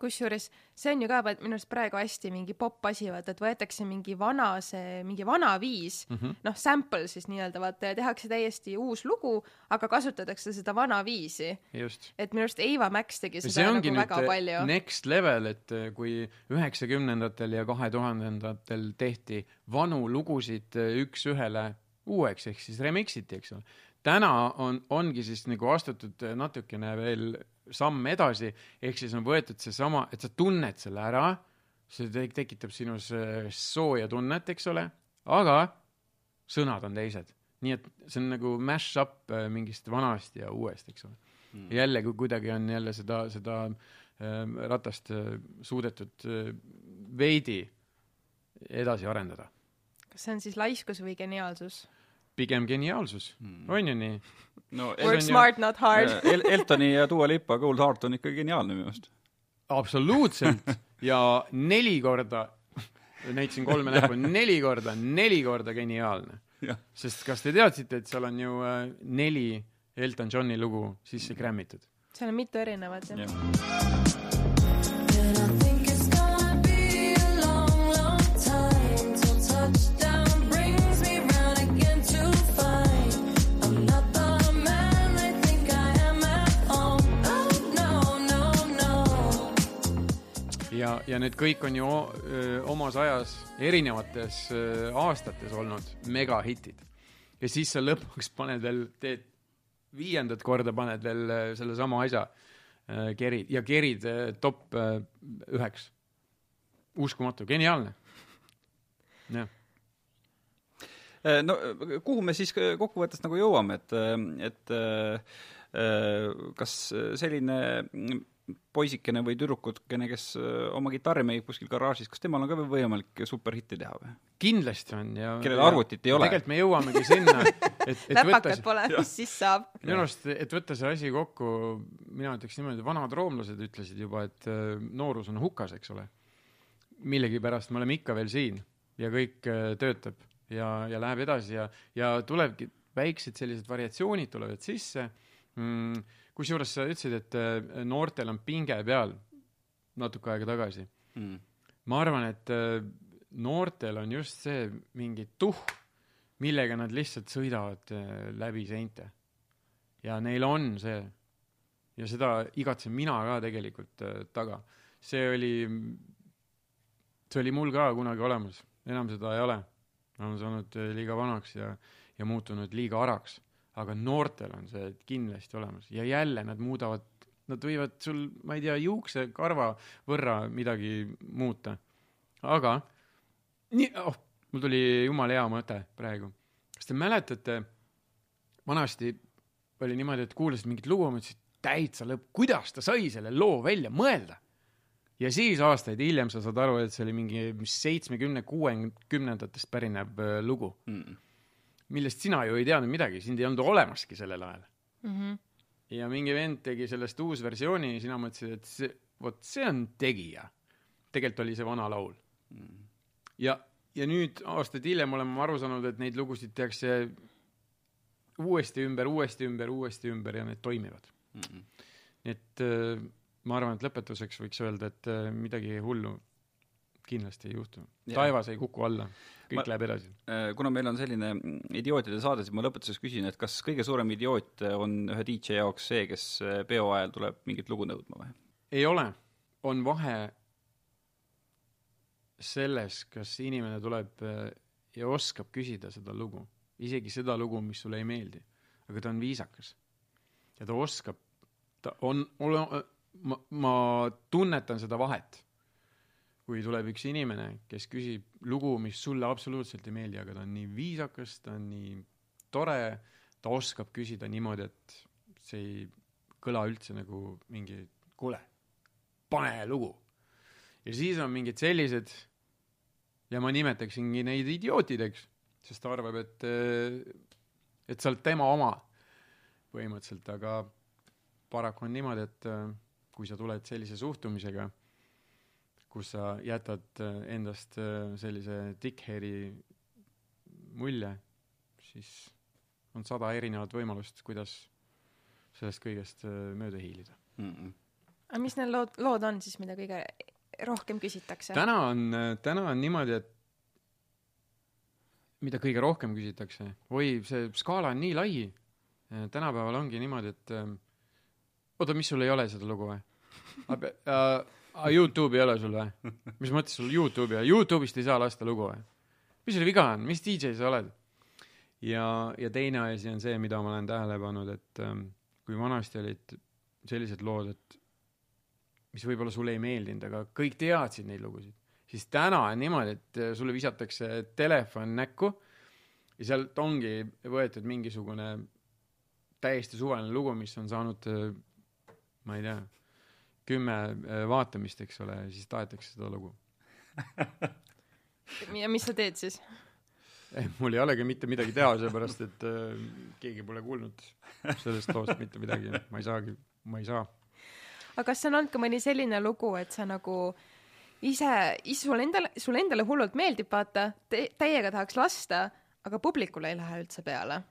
Kusjuures see on ju ka minu arust praegu hästi mingi popp asi, vaata, et võetakse mingi vana see, mingi vana viis mm. -hmm. noh, sample siis nii-öelda vaata ja tehakse täiesti uus lugu, aga kasutatakse seda vana viisi. just. et minu arust Eiva Max tegi seda nagu väga nüüd palju. next level, et eh, kui üheksakümnendatel ja kahe tuhandendatel tehti vanu lugusid eh, üks-ühele uueks ehk siis remix iti, eks ole. täna on, ongi siis nagu astutud natukene veel samm edasi, ehk siis on võetud seesama, et sa tunned selle ära, see te- tekitab sinus eh, sooja tunnet, eks ole, aga sõnad on teised. nii et see on nagu mash-up eh, mingist vanast ja uuest, eks ole mm.. jälle, kui kuidagi on jälle seda, seda ähm, ratast äh, suudetud äh, veidi edasi arendada. kas see on siis laiskus või geniaalsus? Pigem geniaalsus mm., on ju nii? no Work smart, not hard. El-, Eltoni ja Dua Lipa Gold Heart on ikka geniaalne minu meelest. absoluutselt ja neli korda, näitasin kolme näppu, neli korda, neli korda geniaalne. sest kas te teadsite, et seal on ju äh, neli Elton Johni lugu sisse grämmitud? seal on mitu erinevat jah jah. ja, ja need kõik on ju omas ajas erinevates aastates olnud megahitid. ja siis sa lõpuks paned veel, teed viiendat korda paned veel sellesama asja, kerid ja kerid top üheks. uskumatu, geniaalne. jah, no kuhu me siis kokkuvõttes nagu jõuame, et, et kas selline poisikene või tüdrukukene, kes oma kitarri mängib kuskil garaažis, kas temal on ka veel võimalik superhitti teha või? kindlasti on ja Kellel arvutit ei ole. tegelikult me jõuamegi sinna, et, et võtta läpakad pole, mis siis saab? minu arust, et võtta see asi kokku, mina ütleks niimoodi, vanad roomlased ütlesid juba, et noorus on hukas, eks ole. millegipärast me oleme ikka veel siin ja kõik töötab ja, ja läheb edasi ja, ja tulebki, väiksed sellised variatsioonid tulevad sisse mm,. Kusjuures sa ütlesid, et äh, noortel on pinge peal natuke aega tagasi. mm.. ma arvan, et äh, noortel on just see mingi tuhh, millega nad lihtsalt sõidavad äh, läbi seinte. ja neil on see ja seda igatsen mina ka tegelikult taga. see oli, see oli mul ka kunagi olemas, enam seda ei ole. olen saanud liiga vanaks ja, ja muutunud liiga araks, aga noortel on see kindlasti olemas ja jälle nad muudavad, nad võivad sul, ma ei tea, juuksekarva võrra midagi muuta. aga nii, oh, mul tuli jumala hea mõte praegu. kas te mäletate, vanasti oli niimoodi, et kuulasid mingit lugu, mõtlesid täitsa lõpp, kuidas ta sai selle loo välja mõelda. ja siis aastaid hiljem sa saad aru, et see oli mingi seitsmekümne, kuuekümnendatest pärinev äh, lugu, Mm. Millest sina ju ei teadnud midagi, sind ei olnud olemaski sellel ajal. mm. -hmm. ja mingi vend tegi sellest uusversiooni ja sina mõtlesid, et see, vot see on tegija. tegelikult oli see vana laul. ja, ja nüüd aastaid hiljem olen ma aru saanud, et neid lugusid tehakse uuesti ümber, uuesti ümber, uuesti ümber ja need toimivad. Mm. nii et äh, ma arvan, et lõpetuseks võiks öelda, et äh, midagi hullu kindlasti ei juhtu. Taevas ei kuku alla, kõik Ma- ma... läheb edasi. Äh, kuna meil on selline mm, idiootide saade, siis ma lõpetuseks küsin, et kas kõige suurem idioot on ühe DJ jaoks see, kes äh, peo ajal tuleb mingit lugu nõudma või? ei ole, on vahe selles, kas inimene tuleb äh, ja oskab küsida seda lugu, isegi seda lugu, mis sulle ei meeldi, aga ta on viisakas ja ta oskab, ta on, ma, ma tunnetan seda vahet. Kui tuleb üks inimene, kes küsib lugu, mis sulle absoluutselt ei meeldi, aga ta on nii viisakas, ta on nii tore, ta oskab küsida niimoodi, et see ei kõla üldse nagu mingi kuule, pane lugu. ja siis on mingid sellised ja ma nimetaksingi neid idiootideks, sest ta arvab, et, et sa oled tema oma põhimõtteliselt, aga paraku on niimoodi, et kui sa tuled sellise suhtumisega, kus sa jätad äh, endast äh, sellise dickhead'i mulje, siis on sada erinevat võimalust, kuidas sellest kõigest äh, mööda hiilida. Mm. aga mis need lood, lood on siis, mida kõige rohkem küsitakse? täna on, täna on niimoodi, et mida kõige rohkem küsitakse, oi, see skaala on nii lai. tänapäeval ongi niimoodi, et oota, mis sul ei ole seda lugu või? aga Youtube'i ei ole sul või? mis mõttes sul Youtube'i ei ole? Youtube'ist ei saa lasta lugu või? mis sul viga on, mis DJ sa oled? ja, ja teine asi on see, mida ma olen tähele pannud, et ähm, kui vanasti olid sellised lood, et mis võib-olla sulle ei meeldinud, aga kõik teadsid neid lugusid, siis täna on niimoodi, et äh, sulle visatakse telefon näkku ja sealt ongi võetud mingisugune täiesti suvaline lugu, mis on saanud, ma ei tea, kümme äh, vaatamist, eks ole, siis tahetakse seda lugu. ja mis sa teed siis? mul ei olegi mitte midagi teha, sellepärast et äh, keegi pole kuulnud sellest loost mitte midagi, ma ei saagi, ma ei saa. aga kas on olnud ka mõni selline lugu, et sa nagu ise, ise sulle endale, sulle endale hullult meeldib, vaata te,, täiega tahaks lasta, aga publikule ei lähe üldse peale?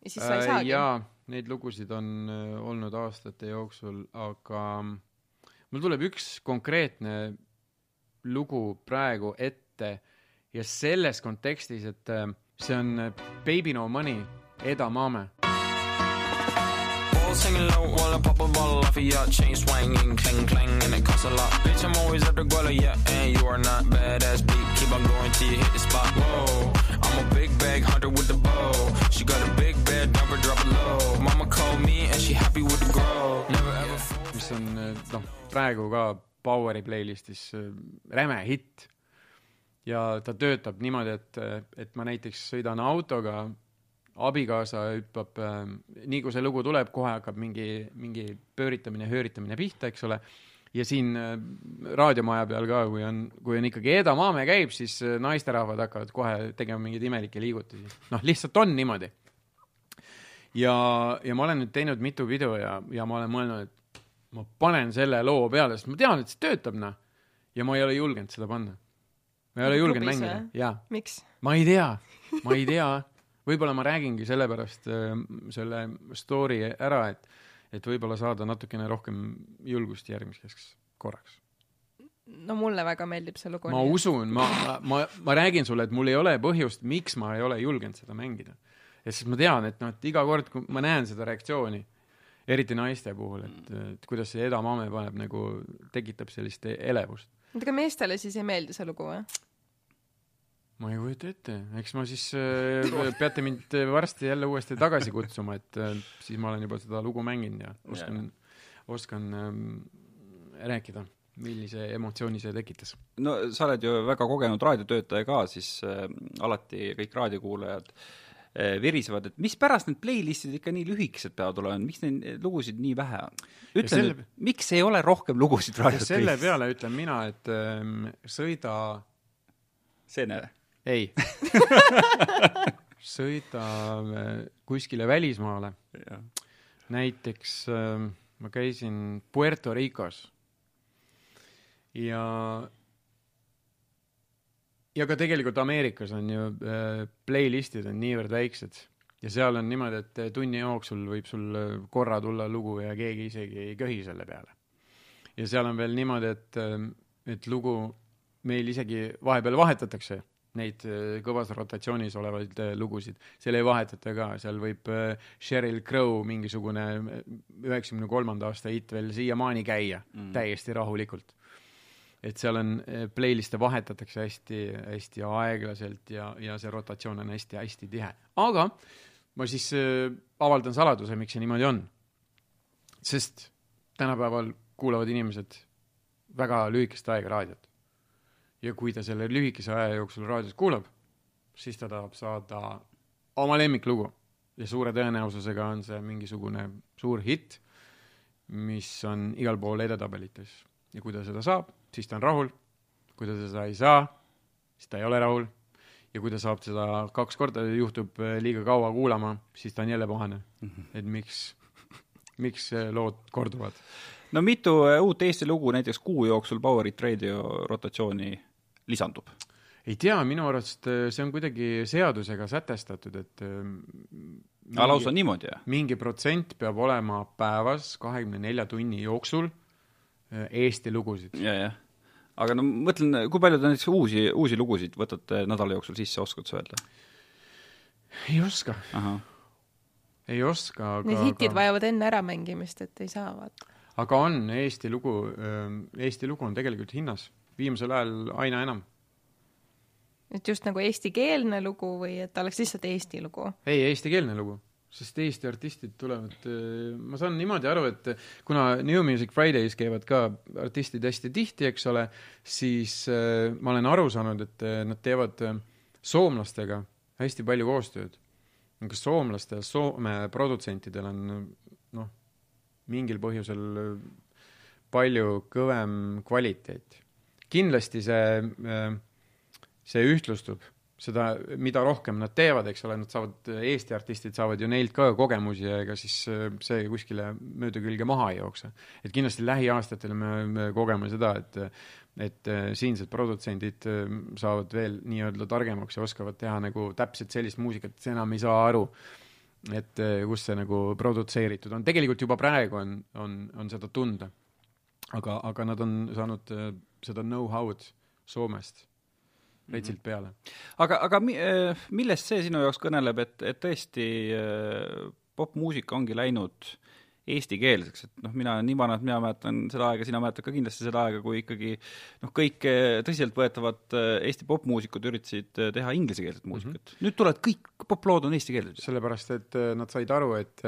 ja siis sa ei saagi? Äh, neid lugusid on äh, olnud aastate jooksul, aga mul tuleb üks konkreetne lugu praegu ette ja selles kontekstis, et äh, see on äh, Baby No Money, Eda Mame. Balls hanging low while I pop a bottle off of your chain swinging, clang clang, and it costs a lot. Bitch, I'm always the guala, yeah, and you are not badass beat. Keep on going till you hit the spot. Whoa, I'm a big bag hunter with the bow. She got a big bed, never drop it low. Mama called me and she happy with the grow. Never ever. mis on äh, noh, praegu ka Poweri playlistis äh, räme hitt. ja ta töötab niimoodi, et, et ma näiteks sõidan autoga, abikaasa hüppab nii kui see lugu tuleb, kohe hakkab mingi, mingi pööritamine, hööritamine pihta, eks ole. ja siin raadiomaja peal ka, kui on, kui on ikkagi Eda Maame käib, siis naisterahvad hakkavad kohe tegema mingeid imelikke liigutusi. noh, lihtsalt on niimoodi. ja, ja ma olen nüüd teinud mitu pidu ja, ja ma olen mõelnud, et ma panen selle loo peale, sest ma tean, et see töötab, noh. ja ma ei ole julgenud seda panna. ma ei ole julgenud Klubis mängida jaa. ma ei tea, ma ei tea, võib-olla ma räägingi sellepärast äh, selle story ära, et, et võib-olla saada natukene rohkem julgust järgmiseks korraks. no mulle väga meeldib see lugu. ma usun, ma, ma, ma, ma räägin sulle, et mul ei ole põhjust, miks ma ei ole julgenud seda mängida. Ja siis ma tean, et noh, et iga kord, kui ma näen seda reaktsiooni, eriti naiste puhul, et, et kuidas see edamame paneb nagu, tekitab sellist elevust. oota, aga meestele siis ei meeldi see lugu või? ma ei kujuta ette, eks ma siis äh, peate mind varsti jälle uuesti tagasi kutsuma, et äh, siis ma olen juba seda lugu mänginud ja oskan, oskan ähm, rääkida, millise emotsiooni see tekitas. no sa oled ju väga kogenud raadiotöötaja ka, siis äh, alati kõik raadiokuulajad äh, virisevad, et mispärast need playlist'id ikka nii lühikesed peavad olema, miks neid lugusid nii vähe on? ütle selle- nüüd, miks ei ole rohkem lugusid ja selle raadios? peale ütlen mina, et ähm, sõida, Seene. ei, sõida äh, kuskile välismaale, näiteks äh, ma käisin Puerto Ricos ja ja ka tegelikult Ameerikas on ju äh, playlist'id on niivõrd väiksed ja seal on niimoodi, et äh, tunni jooksul võib sul äh, korra tulla lugu ja keegi isegi ei köhi selle peale. ja seal on veel niimoodi, et, et lugu meil isegi vahepeal vahetatakse neid kõvas rotatsioonis olevaid lugusid, seal ei vahetata ka, seal võib Sheryl Crow mingisugune üheksakümne kolmanda aasta hitt veel siiamaani käia mm. täiesti rahulikult. Et seal on, playlist'e vahetatakse hästi, hästi aeglaselt ja, ja see rotatsioon on hästi-hästi tihe. aga ma siis äh, avaldan saladuse, miks see niimoodi on. sest tänapäeval kuulavad inimesed väga lühikest aega raadiot ja kui ta selle lühikese aja jooksul raadios kuulab, siis ta tahab saada oma lemmiklugu ja suure tõenäosusega on see mingisugune suur hitt, mis on igal pool edetabelites ja kui ta seda saab, siis ta on rahul. kui ta seda ei saa, siis ta ei ole rahul ja kui ta saab seda kaks korda, juhtub eh, liiga kaua kuulama, siis ta on jälle pahane. et miks, miks eh, lood korduvad. no mitu äh, uut Eesti lugu näiteks kuu jooksul Power Hit Radio rotatsiooni lisandub? ei tea, minu arust eh, see on kuidagi seadusega sätestatud, et eh, aa, lausa niimoodi, jah? mingi protsent peab olema päevas kahekümne nelja tunni jooksul eh, Eesti lugusid. ja, jah. aga no mõtlen, kui palju te näiteks uusi, uusi lugusid võtate nädala jooksul sisse, oskad sa öelda? ei oska, ei oska, Need aga, hitid aga, vajavad enne äramängimist, et ei saa vaata. aga on Eesti lugu, Eesti lugu on tegelikult hinnas, viimasel ajal aina enam. et just nagu eestikeelne lugu või et ta oleks lihtsalt eesti lugu. ei, eestikeelne lugu, sest Eesti artistid tulevad, ma saan niimoodi aru, et kuna New Music Fridays käivad ka artistid hästi tihti, eks ole, siis äh, ma olen aru saanud, et äh, nad teevad soomlastega hästi palju koostööd. kas soomlastel, Soome produtsentidel on noh, mingil põhjusel palju kõvem kvaliteet. kindlasti see see ühtlustub, seda, mida rohkem nad teevad, eks ole, nad saavad, Eesti artistid saavad ju neilt ka kogemusi ja ega siis äh, see kuskile mööda külge maha ei jookse. et kindlasti lähiaastatel me, me kogeme seda, et et äh, siinsed produtsendid äh, saavad veel nii-öelda targemaks ja oskavad teha nagu täpselt sellist muusikat, et sa enam ei saa aru, et kus see nagu produtseeritud on, tegelikult juba praegu on, on, on seda tunda. aga, aga nad on saanud seda know-how'd Soomest vetsilt peale. aga, aga mi- äh, millest see sinu jaoks kõneleb, et, et tõesti äh, popmuusika ongi läinud eestikeelseks, et noh, mina olen nii vana, et mina mäletan seda aega, sina mäletad ka kindlasti seda aega, kui ikkagi noh, kõik äh, tõsiseltvõetavad Eesti popmuusikud üritasid teha inglisekeelset muusikat mm. -hmm. nüüd tulevad kõik poplood on eestikeelsed. sellepärast, et nad said aru, et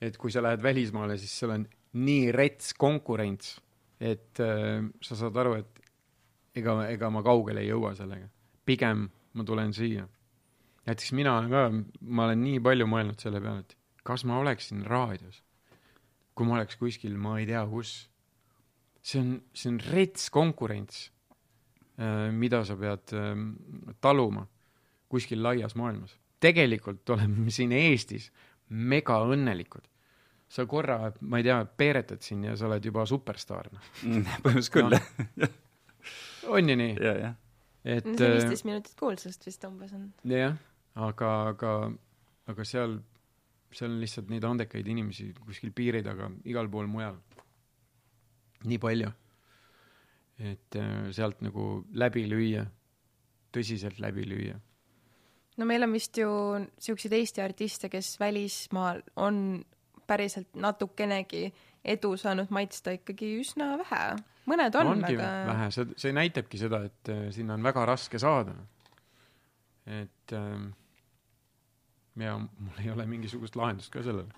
et kui sa lähed välismaale, siis seal on nii rets konkurents, et sa saad aru, et ega, ega ma kaugele ei jõua sellega. pigem ma tulen siia. näiteks mina olen ka, ma olen nii palju mõelnud selle peale, et kas ma oleksin raadios, kui ma oleks kuskil, ma ei tea kus. see on, see on rets konkurents, mida sa pead äh, taluma kuskil laias maailmas. tegelikult oleme siin Eestis mega õnnelikud. sa korra, ma ei tea, peeretad siin ja sa oled juba superstaar, noh. põhimõtteliselt küll jah, on ju nii? et no see viisteist minutit kuulsust vist umbes on. jah, aga, aga, aga seal, seal on lihtsalt neid andekaid inimesi kuskil piiri taga igal pool mujal nii palju, et äh, sealt nagu läbi lüüa, tõsiselt läbi lüüa. no meil on vist ju siukseid Eesti artiste, kes välismaal on päriselt natukenegi edu saanud maitsta ikkagi üsna vähe. mõned on, ongi aga vähe, see, see näitabki seda, et äh, sinna on väga raske saada. et äh, ja mul ei ole mingisugust lahendust ka sellele.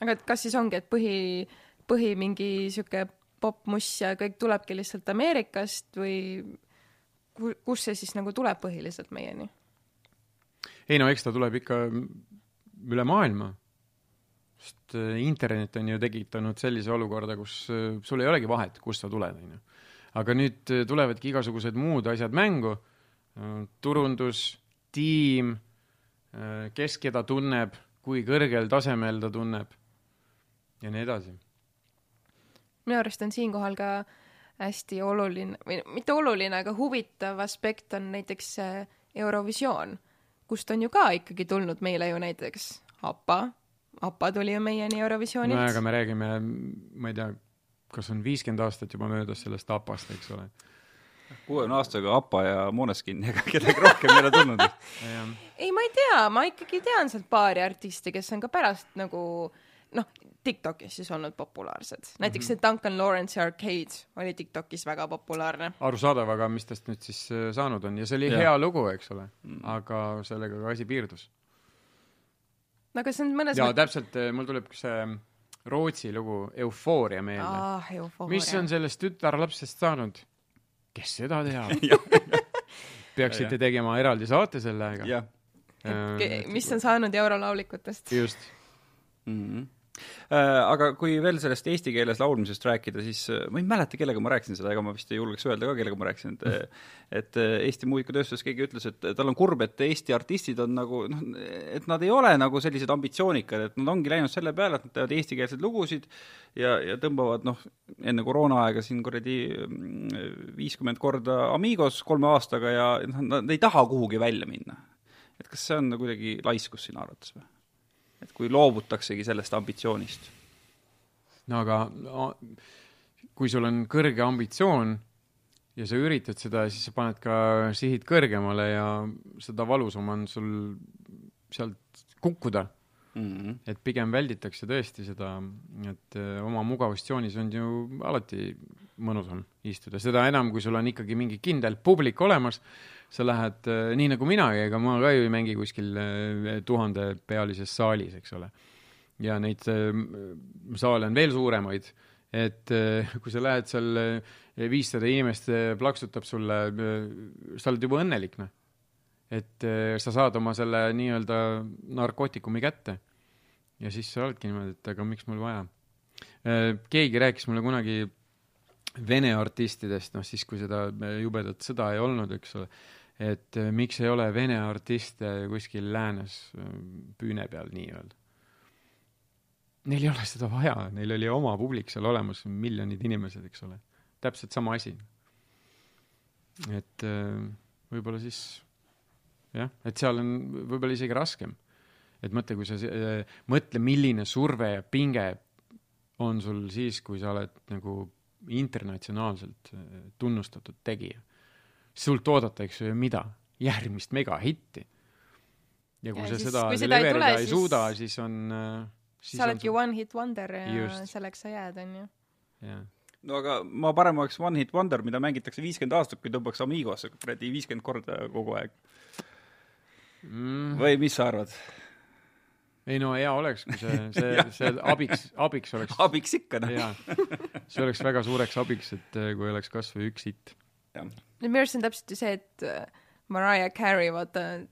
aga et kas siis ongi, et põhi, põhi mingi sihuke popmuss ja kõik tulebki lihtsalt Ameerikast või ku- kus see siis nagu tuleb põhiliselt meieni? ei no eks ta tuleb ikka üle maailma. Sest äh, internet on ju tekitanud sellise olukorda, kus äh, sul ei olegi vahet, kust sa tuled, on ju. aga nüüd äh, tulevadki igasugused muud asjad mängu, turundus, tiim, kes keda tunneb, kui kõrgel tasemel ta tunneb ja nii edasi. minu arust on siinkohal ka hästi oluline või mitte oluline, aga huvitav aspekt on näiteks Eurovisioon, kust on ju ka ikkagi tulnud meile ju näiteks APA, APA tuli ju meieni Eurovisioonilt aga me räägime, ma ei tea, kas on viiskümmend aastat juba möödas sellest APA-st, eks ole. kuuekümne aastaga APA ja Måneskin, ega kedagi rohkem ei ole tulnud. ei, ma ei tea, ma ikkagi tean sealt paari artisti, kes on ka pärast nagu noh, Tiktokis siis olnud populaarsed. näiteks see Duncan Lawrence'i Arcade oli Tiktokis väga populaarne. arusaadav, aga mis tast nüüd siis äh, saanud on ja see oli Jah. hea lugu, eks ole, aga sellega ka asi piirdus. No aga see on mõnes ja täpselt, mul tuleb see Rootsi lugu Eufooria meelde. ah, eufooria. mis on sellest tütarlapsest saanud? kes seda teab? peaksite tegema eraldi saate sellega. jah. Ke- mis on saanud eurolaulikutest? just. mm. -hmm. Aga kui veel sellest eesti keeles laulmisest rääkida, siis äh, ma ei mäleta, kellega ma rääkisin seda, ega ma vist ei julgeks öelda ka, kellega ma rääkisin, et et äh, Eesti muusikatööstuses keegi ütles, et tal on kurb, et Eesti artistid on nagu noh, et nad ei ole nagu sellised ambitsioonikad, et nad ongi läinud selle peale, et nad teevad eestikeelseid lugusid ja, ja tõmbavad noh, enne koroonaaega siin kuradi mm, viiskümmend korda Amigos kolme aastaga ja noh, nad ei taha kuhugi välja minna. et kas see on kuidagi laiskus sinu arvates või? Et kui loobutaksegi sellest ambitsioonist. no aga no, kui sul on kõrge ambitsioon ja sa üritad seda, siis sa paned ka sihid kõrgemale ja seda valusam on sul sealt kukkuda. Mm -hmm. et pigem välditakse tõesti seda, et öö, oma mugavustsoonis on ju alati mõnusam istuda, seda enam, kui sul on ikkagi mingi kindel publik olemas, sa lähed äh, nii nagu minagi, ega ma ka ju ei mängi kuskil äh, tuhandepealises saalis, eks ole. ja neid äh, saale on veel suuremaid, et kui sa lähed seal viissada inimest plaksutab sulle, sa oled juba õnnelik, noh. et sa saad oma selle nii-öelda narkootikumi kätte ja siis sa oledki niimoodi, et aga miks mul vaja. keegi rääkis mulle kunagi Vene artistidest, noh siis, kui seda jubedat sõda ei olnud, eks ole, et äh, miks ei ole Vene artiste kuskil läänes äh, püüne peal nii-öelda. Neil ei ole seda vaja, neil oli oma publik seal olemas, miljonid inimesed, eks ole. täpselt sama asi. et äh, võib-olla siis jah, et seal on võib-olla isegi raskem. et mõtle, kui sa, mõtle, milline surve ja pinge on sul siis, kui sa oled nagu internatsionaalselt tunnustatud tegija. Sult oodatakse ju mida? järgmist megahitti. ja kui Ja sa siis, seda seda ei deliverida tule, ei suuda, siis on äh, siis sa oledki sul- one hit wonder ja Just. selleks sa jääd, onju. no aga ma parem oleks One Hit Wonder, mida mängitakse viiskümmend aastat, kui tõmbaks Amigos kuradi viiskümmend korda kogu aeg. mm.. või mis sa arvad? ei no hea oleks, kui see, see, see abiks, abiks oleks. abiks ikka, noh. see oleks väga suureks abiks, et äh, kui oleks kas või üks hitt. Minu arust on täpselt ju see, et äh, Mariah Carey, vaata,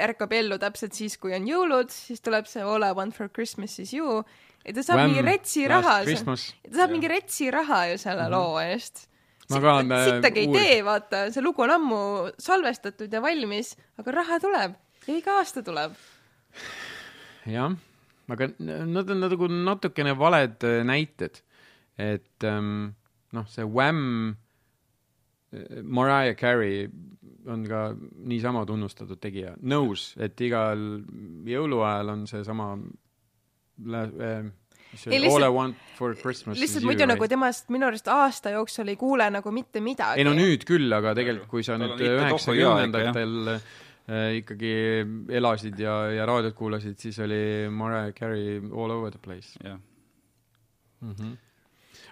ärkab ellu täpselt siis, kui on jõulud, siis tuleb see All I want for Christmas is you ja ta saab Wham! mingi retsi raha, ta saab mingi retsi raha ju selle mm -hmm. loo eest. Ma ka, äh, sittagi ei uurisin. tee, vaata, see lugu on ammu salvestatud ja valmis, aga raha tuleb ja iga aasta tuleb. jah, aga nad on nagu natukene valed äh, näited, et ähm, noh, see Wham, Mariah Carey, on ka niisama tunnustatud tegija, nõus, et igal jõuluajal on seesama eh, see Ei, oli, lihtsalt- All I want for Christmas is lihtsalt you muidu nagu right? temast minu arust aasta jooksul ei kuule nagu mitte midagi. ei no nüüd küll, aga tegelikult kui sa nüüd üheksakümnendatel äh, ikkagi elasid ja, ja raadiot kuulasid, siis oli Mariah Carey All over the place jah, mm. -hmm.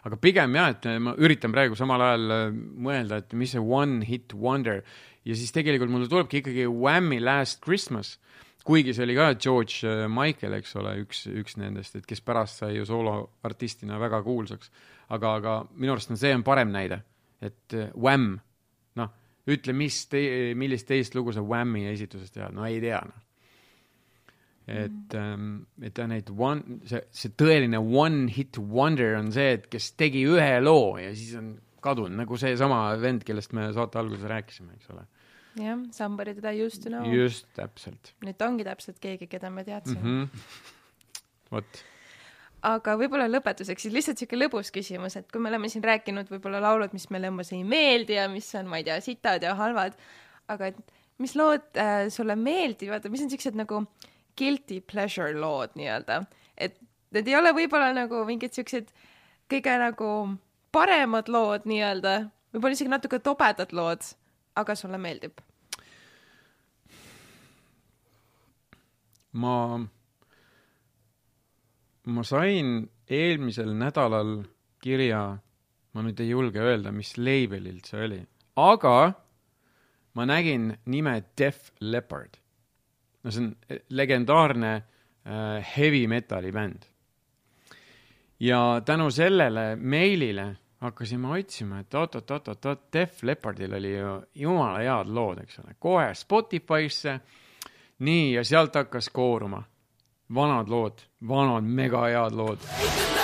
Aga pigem jah, et ma üritan praegu samal ajal äh, mõelda, et mis see one hit wonder. Ja siis tegelikult mulle tulebki ikkagi Whammy Last Christmas, kuigi see oli ka George äh, Michael, eks ole, üks, üks nendest, et kes pärast sai ju sooloartistina väga kuulsaks. aga, aga minu arust on see on parem näide, et äh, Wham, noh, ütle, mis te-, millist teist lugu sa Whammy esitusest tead, no ei tea, noh et ähm,, et ta neid one, see, see tõeline one hit wonder on see, et kes tegi ühe loo ja siis on kadunud, nagu seesama vend, kellest me saate alguses rääkisime, eks ole. jah, somebody that I used to know. just täpselt nüüd ta ongi täpselt keegi, keda me teadsime mm. -hmm. vot, aga võib-olla lõpetuseks siis lihtsalt siuke lõbus küsimus, et kui me oleme siin rääkinud võib-olla laulud, mis meile umbes ei meeldi ja mis on, ma ei tea, sitad ja halvad, aga et mis lood äh, sulle meeldivad mis on siuksed nagu guilty pleasure lood nii-öelda, et need ei ole võib-olla nagu mingid siuksed kõige nagu paremad lood nii-öelda, võib-olla isegi natuke tobedad lood, aga sulle meeldib. ma, ma sain eelmisel nädalal kirja, ma nüüd ei julge öelda, mis label'ilt see oli, aga ma nägin nime Def Leppard. No see on legendaarne äh, heavy metal'i bänd. ja tänu sellele meilile hakkasin ma otsima, et oot-oot-oot-oot, Def Leppardil oli ju jumala head lood, eks ole, kohe Spotify'sse nii, ja sealt hakkas kooruma vanad lood, vanad mega head lood.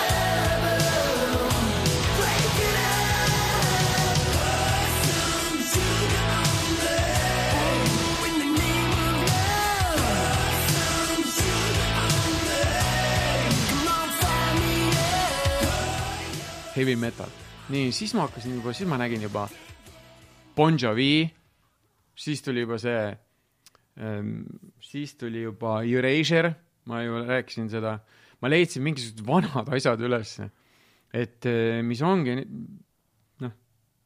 Heavy metal. nii, siis ma hakkasin juba, siis ma nägin juba Bon Jovi, siis tuli juba see Ehm, siis tuli juba Erasure, ma ju rääkisin seda, ma leidsin mingisugused vanad asjad ülesse, et eh, mis ongi, noh,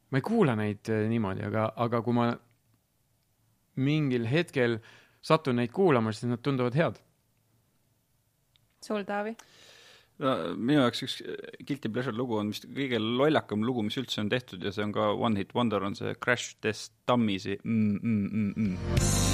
ma ei kuula neid eh, niimoodi, aga, aga kui ma mingil hetkel satun neid kuulama, siis nad tunduvad head. sul, Taavi? Minu jaoks üks Guilty Pleasure lugu on vist kõige lollakam lugu, mis üldse on tehtud ja see on ka One Hit Wonder, on see Crash Test Dummy'si mm, mm, mm, mm..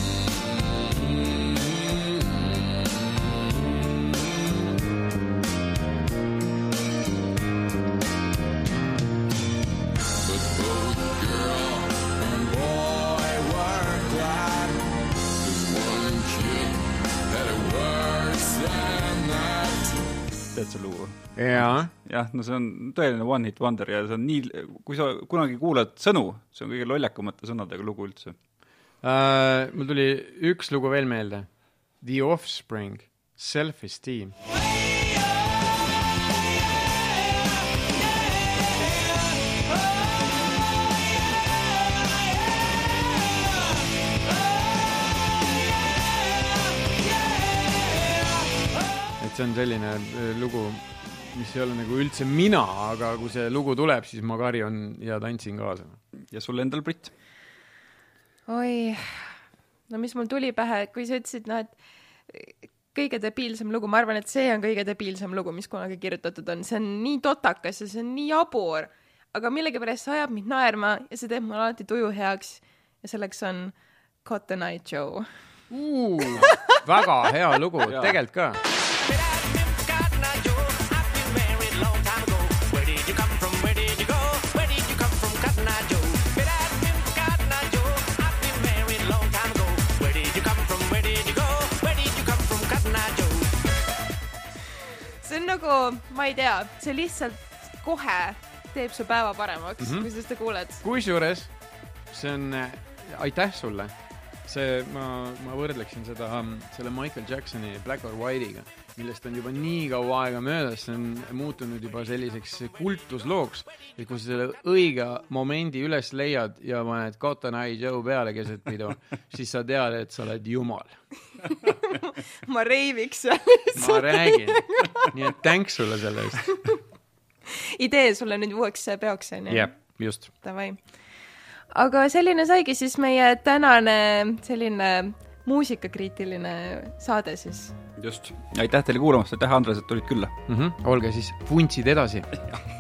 jah, no see on tõeline One Hit Wonder ja see on nii, kui sa kunagi kuulad sõnu, see on kõige lollakamate sõnadega lugu üldse. uh, mul tuli üks lugu veel meelde. The Offspring, Self-Esteem. et see on selline äh, lugu, mis ei ole nagu üldse mina, aga kui see lugu tuleb, siis ma karjun ja tantsin kaasa. ja sul endal, Brit? oi, no mis mul tuli pähe, kui sa ütlesid, noh, et kõige debiilsem lugu, ma arvan, et see on kõige debiilsem lugu, mis kunagi kirjutatud on, see on nii totakas ja see on nii jabur, aga millegipärast see ajab mind naerma ja see teeb mul alati tuju heaks ja selleks on Cotton Eye Joe. väga hea lugu, tegelikult ka. See on nagu, ma ei tea, see lihtsalt kohe teeb su päeva paremaks mm. -hmm. kui sa seda kuuled. kusjuures see on, aitäh sulle, see, ma, ma võrdleksin seda selle Michael Jacksoni Black or White'iga, millest on juba nii kaua aega möödas, see on muutunud juba selliseks kultuslooks, et kui sa selle õige momendi üles leiad ja paned Cotton Eye Joe peale keset pidu, siis sa tead, et sa oled jumal. ma reiviks seal ma räägin, nii et thanks sulle selle eest. idee sulle nüüd uueks peoks onju jah, just. Davai. aga selline saigi siis meie tänane selline muusikakriitiline saade siis. just. aitäh teile kuulamast, aitäh, Andres, et tulid külla. mm. -hmm. olge siis vuntsid edasi.